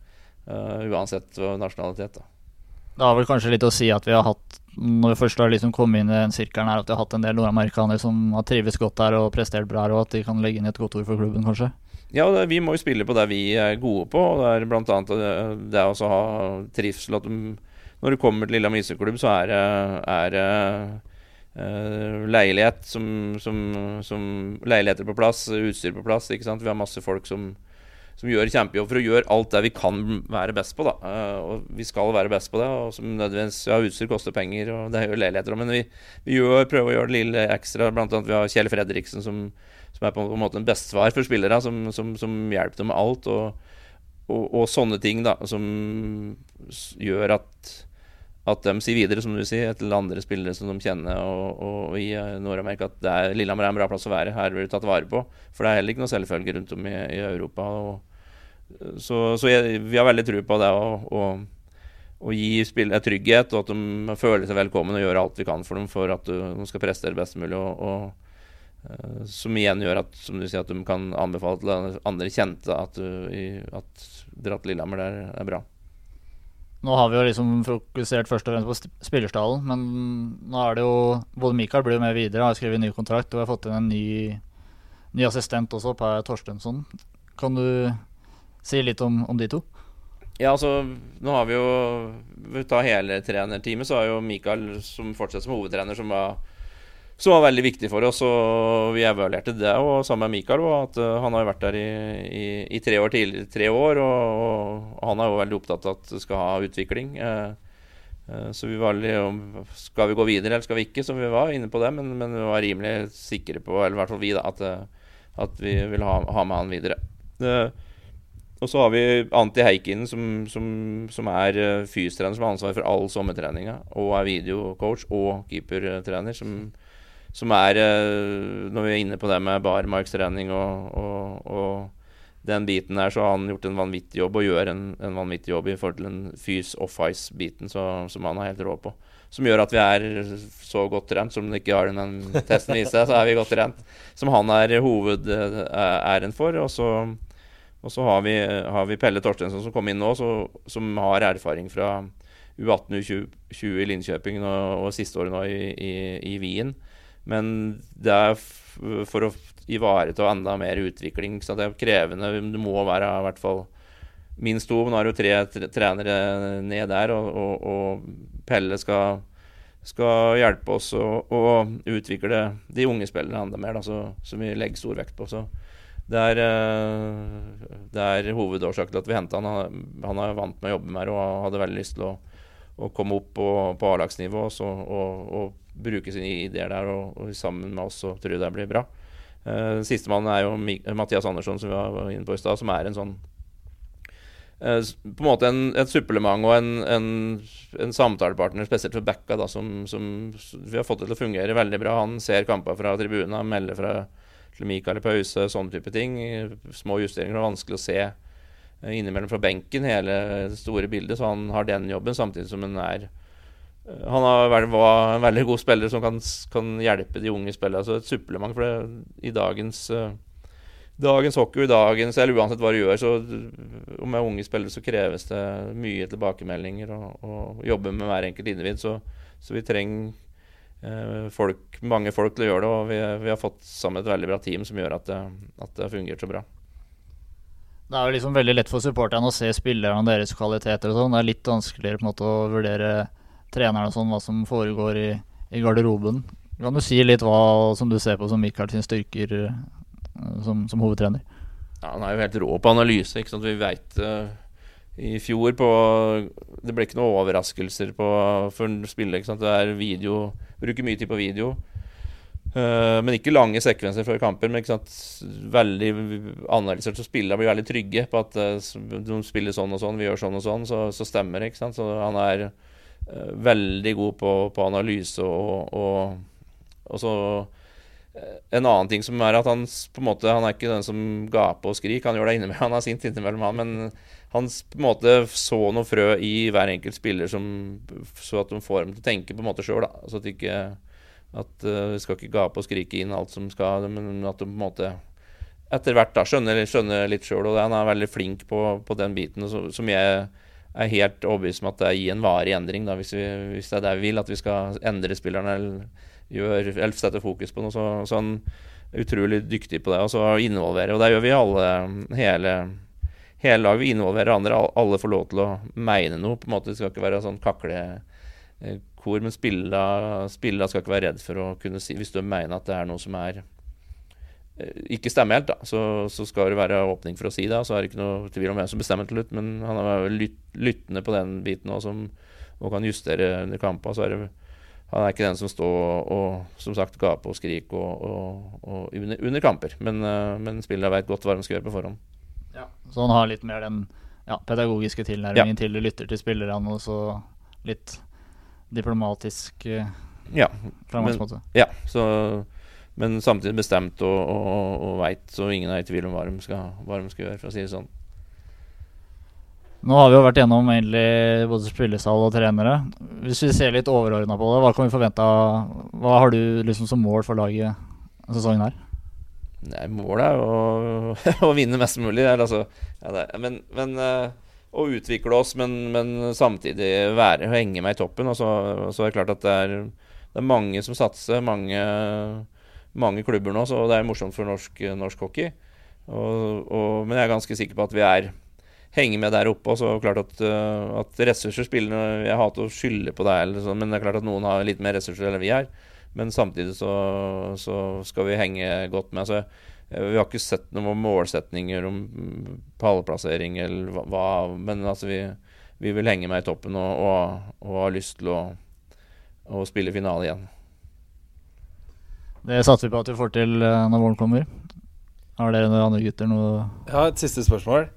Uh, uansett nasjonalitet. Da. Det har vel kanskje litt å si at vi har hatt når vi først har liksom kommet inn i den sirkelen her, at vi har hatt en del nordamerikanere som har trives godt der og prestert bra her, og at de kan legge inn et godt ord for klubben, kanskje? Ja, det, vi må jo spille på det vi er gode på. og Det er bl.a. det, det å ha trivsel. at de, Når du kommer til Lillehammer iseklubb, så er det uh, leilighet som, som, som, Leiligheter på plass, utstyr på plass. Vi har masse folk som som gjør kjempejobb for å gjøre alt det vi kan være best på. uh, Og vi skal være best på det. Og som Ja, utstyr koster penger, og det gjør leiligheter men vi, vi gjør, prøver å gjøre det lille ekstra. Blant annet vi har Kjell Fredriksen, som, som er på en måte en bestefar for spillere, som hjelper dem med alt. Og, og, og, sånne ting da som gjør at at de sier videre, som du sier, til andre spillere som de kjenner og, og i eh, Nord-Amerika at det er, Lillehammer er en bra plass å være. Her blir du tatt vare på. For det er heller ikke noe selvfølge rundt om i, i Europa. Og, så, så jeg, vi har veldig tro på det å, gi spillere trygghet, og at de føler seg velkommen og gjør alt vi kan for dem for at de skal prestere best mulig. Og, eh, som igjen gjør at, som du sier, at de kan anbefale til andre kjente at, at dra Lillehammer der er bra. Nå har vi jo liksom fokusert først og fremst på spillerstallen, men nå er det jo Både Mikael blir jo med videre, har skrevet ny kontrakt, og vi har fått inn en ny, ny assistent også, Per Torstensson. Kan du si litt om, om, de to? Ja, altså, nå har vi jo Vi tar hele trenerteamet, så har jo Mikael, som fortsetter som hovedtrener, som var som var veldig viktig for oss. Og vi evaluerte det og sammen med Mikael. Og at uh, han har vært der i, i, i tre, år tidligere, tre år, og, og, han er jo veldig opptatt av at det skal ha utvikling. Uh, uh, så vi var veldig Skal vi gå videre, eller skal vi ikke? som vi var inne på det, men, men vi var rimelig sikre på, eller i hvert fall vi, da, at, at vi ville ha, ha, med han videre. og så har vi Anti Heikinen, som, som, som er fysiotrener som har ansvar for all sommertreninga, og er videocoach og keepertrener. som som er eh, Når vi er inne på det med barmarkstrening og, og, og, den biten der, så har han gjort en vanvittig jobb og gjør en, en vanvittig jobb i forhold til den fys off-ice-biten som han har helt råd på. Som gjør at vi er så godt trent, som det ikke har den testen viser, så er vi godt trent. Som han er hovedæren for. Og så, og så har, vi, har, vi, Pelle Torstensson som kom inn nå, så, som har erfaring fra U18 U20 i Linköping og, og siste året nå i, i, i Wien. Men det er for å ivareta enda mer utvikling. Så det er krevende. Det må være i hvert fall minst to. Nå er det jo tre trenere ned der, og, og, og Pelle skal, skal, hjelpe oss å, å, utvikle de unge spillerne enda mer, da, så, som vi legger stor vekt på. Så det er, eh, det er hovedårsaken til at vi henta han. han. Er vant med å jobbe med det og hadde veldig lyst til å, å komme opp på, på A-lagsnivå og, og bruke sine ideer der, og, og, sammen med oss så tror jeg det blir bra. Uh, Sistemann er jo Mathias Andersson, som vi var inne på i stad, som er en sånn uh, På en måte en, et supplement og en, en, en, samtalepartner, spesielt for backa, da, som, som, vi har fått det til å fungere veldig bra. Han ser kamper fra tribunen, melder fra til Mikael i pause, sånne type ting. Små justeringer er vanskelig å se uh, innimellom fra benken, hele det store bildet, så han har den jobben, samtidig som han er han var en veldig god spiller som kan, kan hjelpe de unge spillerne. Altså et supplement. For det, i dagens, uh, dagens hockey, dagens, eller uansett hva du gjør, så om er unge spillere, så kreves det mye tilbakemeldinger og, og jobbe med hver enkelt individ. Så, så vi trenger uh, folk, mange folk til å gjøre det. Og vi, vi, har fått sammen et veldig bra team som gjør at det, at det har fungert så bra. Det er jo liksom veldig lett for supporterne å se spillerne og deres kvaliteter og sånn. Det er litt vanskeligere på en måte å vurdere treneren og sånn, hva som foregår i, i garderoben. Kan du si litt hva som du ser på som Michael sin styrker eh, som, som hovedtrener? Ja, han er jo helt rå på analyse. ikke sant? Vi veit uh, i fjor på Det ble ikke noen overraskelser på, for en spiller. ikke sant? Det er video Bruker mye tid på video. Uh, men ikke lange sekvenser før kamper. Men ikke sant? veldig analysert. Så spillerne blir veldig trygge på at uh, de spiller sånn og sånn, vi gjør sånn og sånn, så, så stemmer det. ikke sant? Så han er veldig god på, på analyse og, og, og så en annen ting som er at han på en måte, han er ikke den som gaper og skriker. Han gjør det innimellom, han er sint innimellom, han. Men han på en måte så noe frø i hver enkelt spiller som, så at de får dem til å tenke på en måte sjøl. Så at ikke at uh, skal ikke gape og skrike inn alt som skal, men at de på en måte etter hvert da skjønner, skjønner litt sjøl. Og han er veldig flink på, på den biten, som jeg er helt overbevist om at det gir en varig endring, da, hvis, vi, hvis, det er det vi vil, at vi skal endre spillerne. eller gjør, eller sette fokus på noe. Så, så han er utrolig dyktig på det. Og så involvere. og det gjør vi alle, hele, hele laget. Vi involverer andre. Alle får lov til å mene noe. på en måte Det skal ikke være sånn kaklekor, men spillere, spillere skal ikke være redd for å kunne si Hvis du mener at det er noe som er ikke stemmer helt, da, så, så, skal det være åpning for å si det. Så er det ikke noe tvil om hvem som bestemmer til slutt, men han er lytt, lyttende på den biten også, og kan justere under kampen. Så er det han er ikke den som står og som sagt gaper og skriker og, og, og under, under, kamper. Men, uh, men spillerne veit godt hva de skal gjøre på forhånd. Ja, så han har litt mer den ja, pedagogiske tilnærmingen ja. til lytter til spillerne, og så litt diplomatisk eh, ja, men, ja så, men samtidig bestemt og, og, og veit, så ingen er i tvil om hva de, skal, hva de skal gjøre, for å si det sånn. Nå har vi jo vært gjennom egentlig både spillestall og trenere. Hvis vi ser litt overordna på det, hva kan vi forvente av Hva har du liksom som mål for laget sesongen her? Nei, Målet er å, å vinne mest mulig. Altså, ja, men, men uh, å utvikle oss, men, men, samtidig være, henge meg i toppen. Og så, så er det klart at det er, det er mange som satser. Mange, mange klubber nå, så det er morsomt for norsk, norsk hockey. Og, og, men jeg er ganske sikker på at vi er henger med der oppe. Og så klart at, uh, at ressurser spiller Jeg hater å skylde på deg, så, men det er klart at noen har litt mer ressurser enn vi har. Men samtidig så, så skal vi henge godt med. Så uh, vi har ikke sett noen målsetninger om pallplassering eller hva, men altså vi, vi, vil henge med i toppen og, og, og har lyst til å, å spille finale igjen. Det satser vi på at vi får til uh, når våren kommer. Har dere noen andre gutter noe Jeg har et siste spørsmål.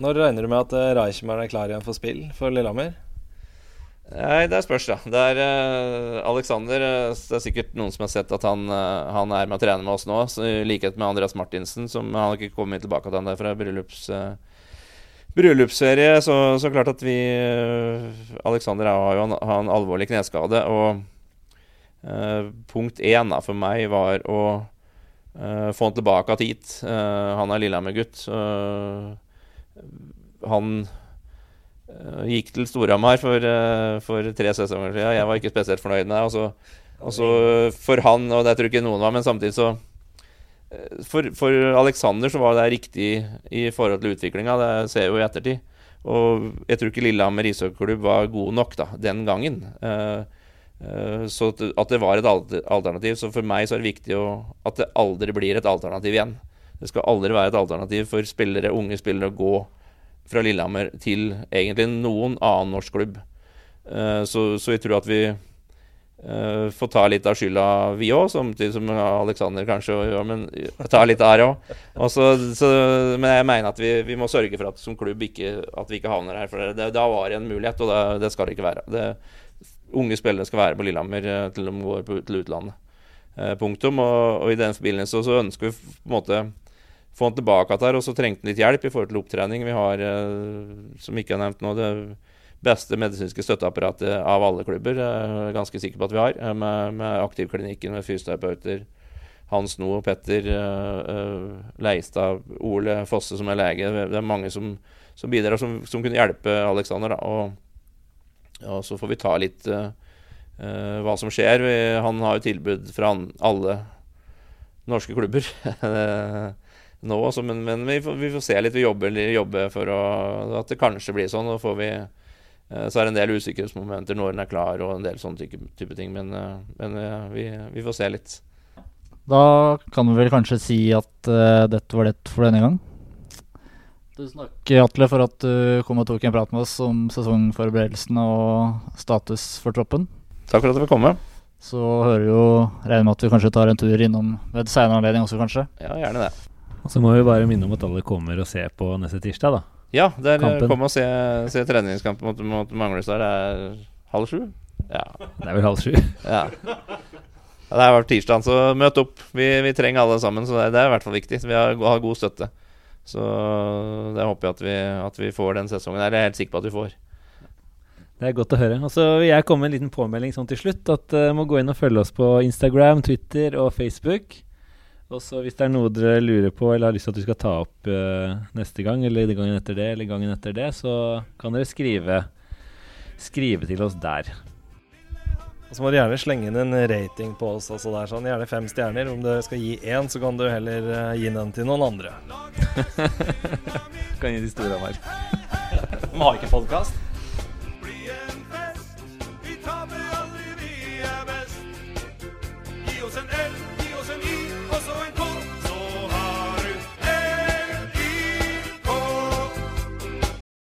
Når regner du med at uh, Reichmann er klar igjen for spill for Lillehammer? Nei, Det spørs, da. Det er uh, Alexander uh, Det er sikkert noen som har sett at han, uh, han er med å trene med oss nå, så, i likhet med Andreas Martinsen. Som Han har ikke kommet tilbake til han der fra bryllups, bryllupsferie. Så, så, klart at vi Alexander har jo en, har en alvorlig kneskade. Og punkt én for meg var å få han tilbake hit. han er Lillehammer-gutt. Han gikk til Storhamar for, for, tre sesonger siden. Jeg var ikke spesielt fornøyd med det. Og så, og så for han, og det tror jeg ikke noen var, men samtidig så for, for, Alexander så var det riktig i forhold til utviklinga. Det ser jeg jo i ettertid. Og jeg tror ikke Lillehammer ishockeyklubb var god nok da, den gangen. Så at det var et alternativ. Så for meg så er det viktig å, at det aldri blir et alternativ igjen. Det skal aldri være et alternativ for spillere, unge spillere å gå fra Lillehammer til egentlig noen annen norsk klubb. Uh, så, så, jeg tror at vi uh, får ta litt av skylda, vi òg, samtidig som Aleksander kanskje gjør, men ta litt av det òg. Men jeg mener at vi, vi, må sørge for at som klubb ikke, at vi ikke havner her. For det, da var det en mulighet, og det, det skal det ikke være. Det, unge spillere skal være på Lillehammer uh, til de går på, til utlandet. punktum. Og, og, i den forbindelse så ønsker vi på en måte få han tilbake igjen. Og så trengte han litt hjelp i forhold til opptrening. Vi har, eh, som ikke er nevnt nå, det beste medisinske støtteapparatet av alle klubber. Er ganske sikker på at vi har. Eh, med, med Aktivklinikken med fysioterapeuter. Hans Noe, Petter uh, Leistad, Ole Fosse som er lege. Det er mange som, som bidrar, som, som kunne hjelpe Aleksander. Og, og, så får vi ta litt uh, uh, hva som skjer. Han har jo tilbud fra alle norske klubber. nå også, men, men vi, får, vi, får, se litt. Vi jobber, jobber for å, at det kanskje blir sånn. Og vi Eh, så er det en del usikkerhetsmomenter når den er klar, og en del sånne type, type ting. Men, eh, men eh, vi, vi får se litt. Da kan vi vel kanskje si at uh, dette var det for denne gang. Tusen takk. Atle, for at du kom og tok en prat med oss om sesongforberedelsene og status for troppen. Takk for at du fikk komme. Så hører jo regner med at vi kanskje tar en tur innom ved senere anledning også, kanskje. Ja, gjerne det. Og så må vi bare minne om at alle kommer og ser på neste tirsdag, da. Ja, der Kampen. kom og se, se treningskampen mot, mot Manglestad. Det er halv sju? Ja. Det er vel halv sju. ja. Ja, Det er hvert tirsdag, så møt opp. Vi, vi trenger alle sammen, så det, det er i hvert fall viktig. Vi har, har god støtte. Så det håper jeg at vi, at vi får den sesongen. her. Det er jeg helt sikker på at vi får. Det er godt å høre. Og så vil jeg komme med en liten påmelding sånn til slutt. At uh, må gå inn og følge oss på Instagram, Twitter og Facebook. Og så hvis det er noe dere lurer på eller har lyst til at vi skal ta opp uh, neste gang, eller gangen etter det, eller gangen etter det, så kan dere skrive, skrive til oss der. Og så må du gjerne slenge inn en rating på oss. Altså det er sånn, Gjerne fem stjerner. Om du skal gi én, så kan du heller eh, gi den til noen andre. kan gi de store mer. De har ikke podkast. Gi oss en elv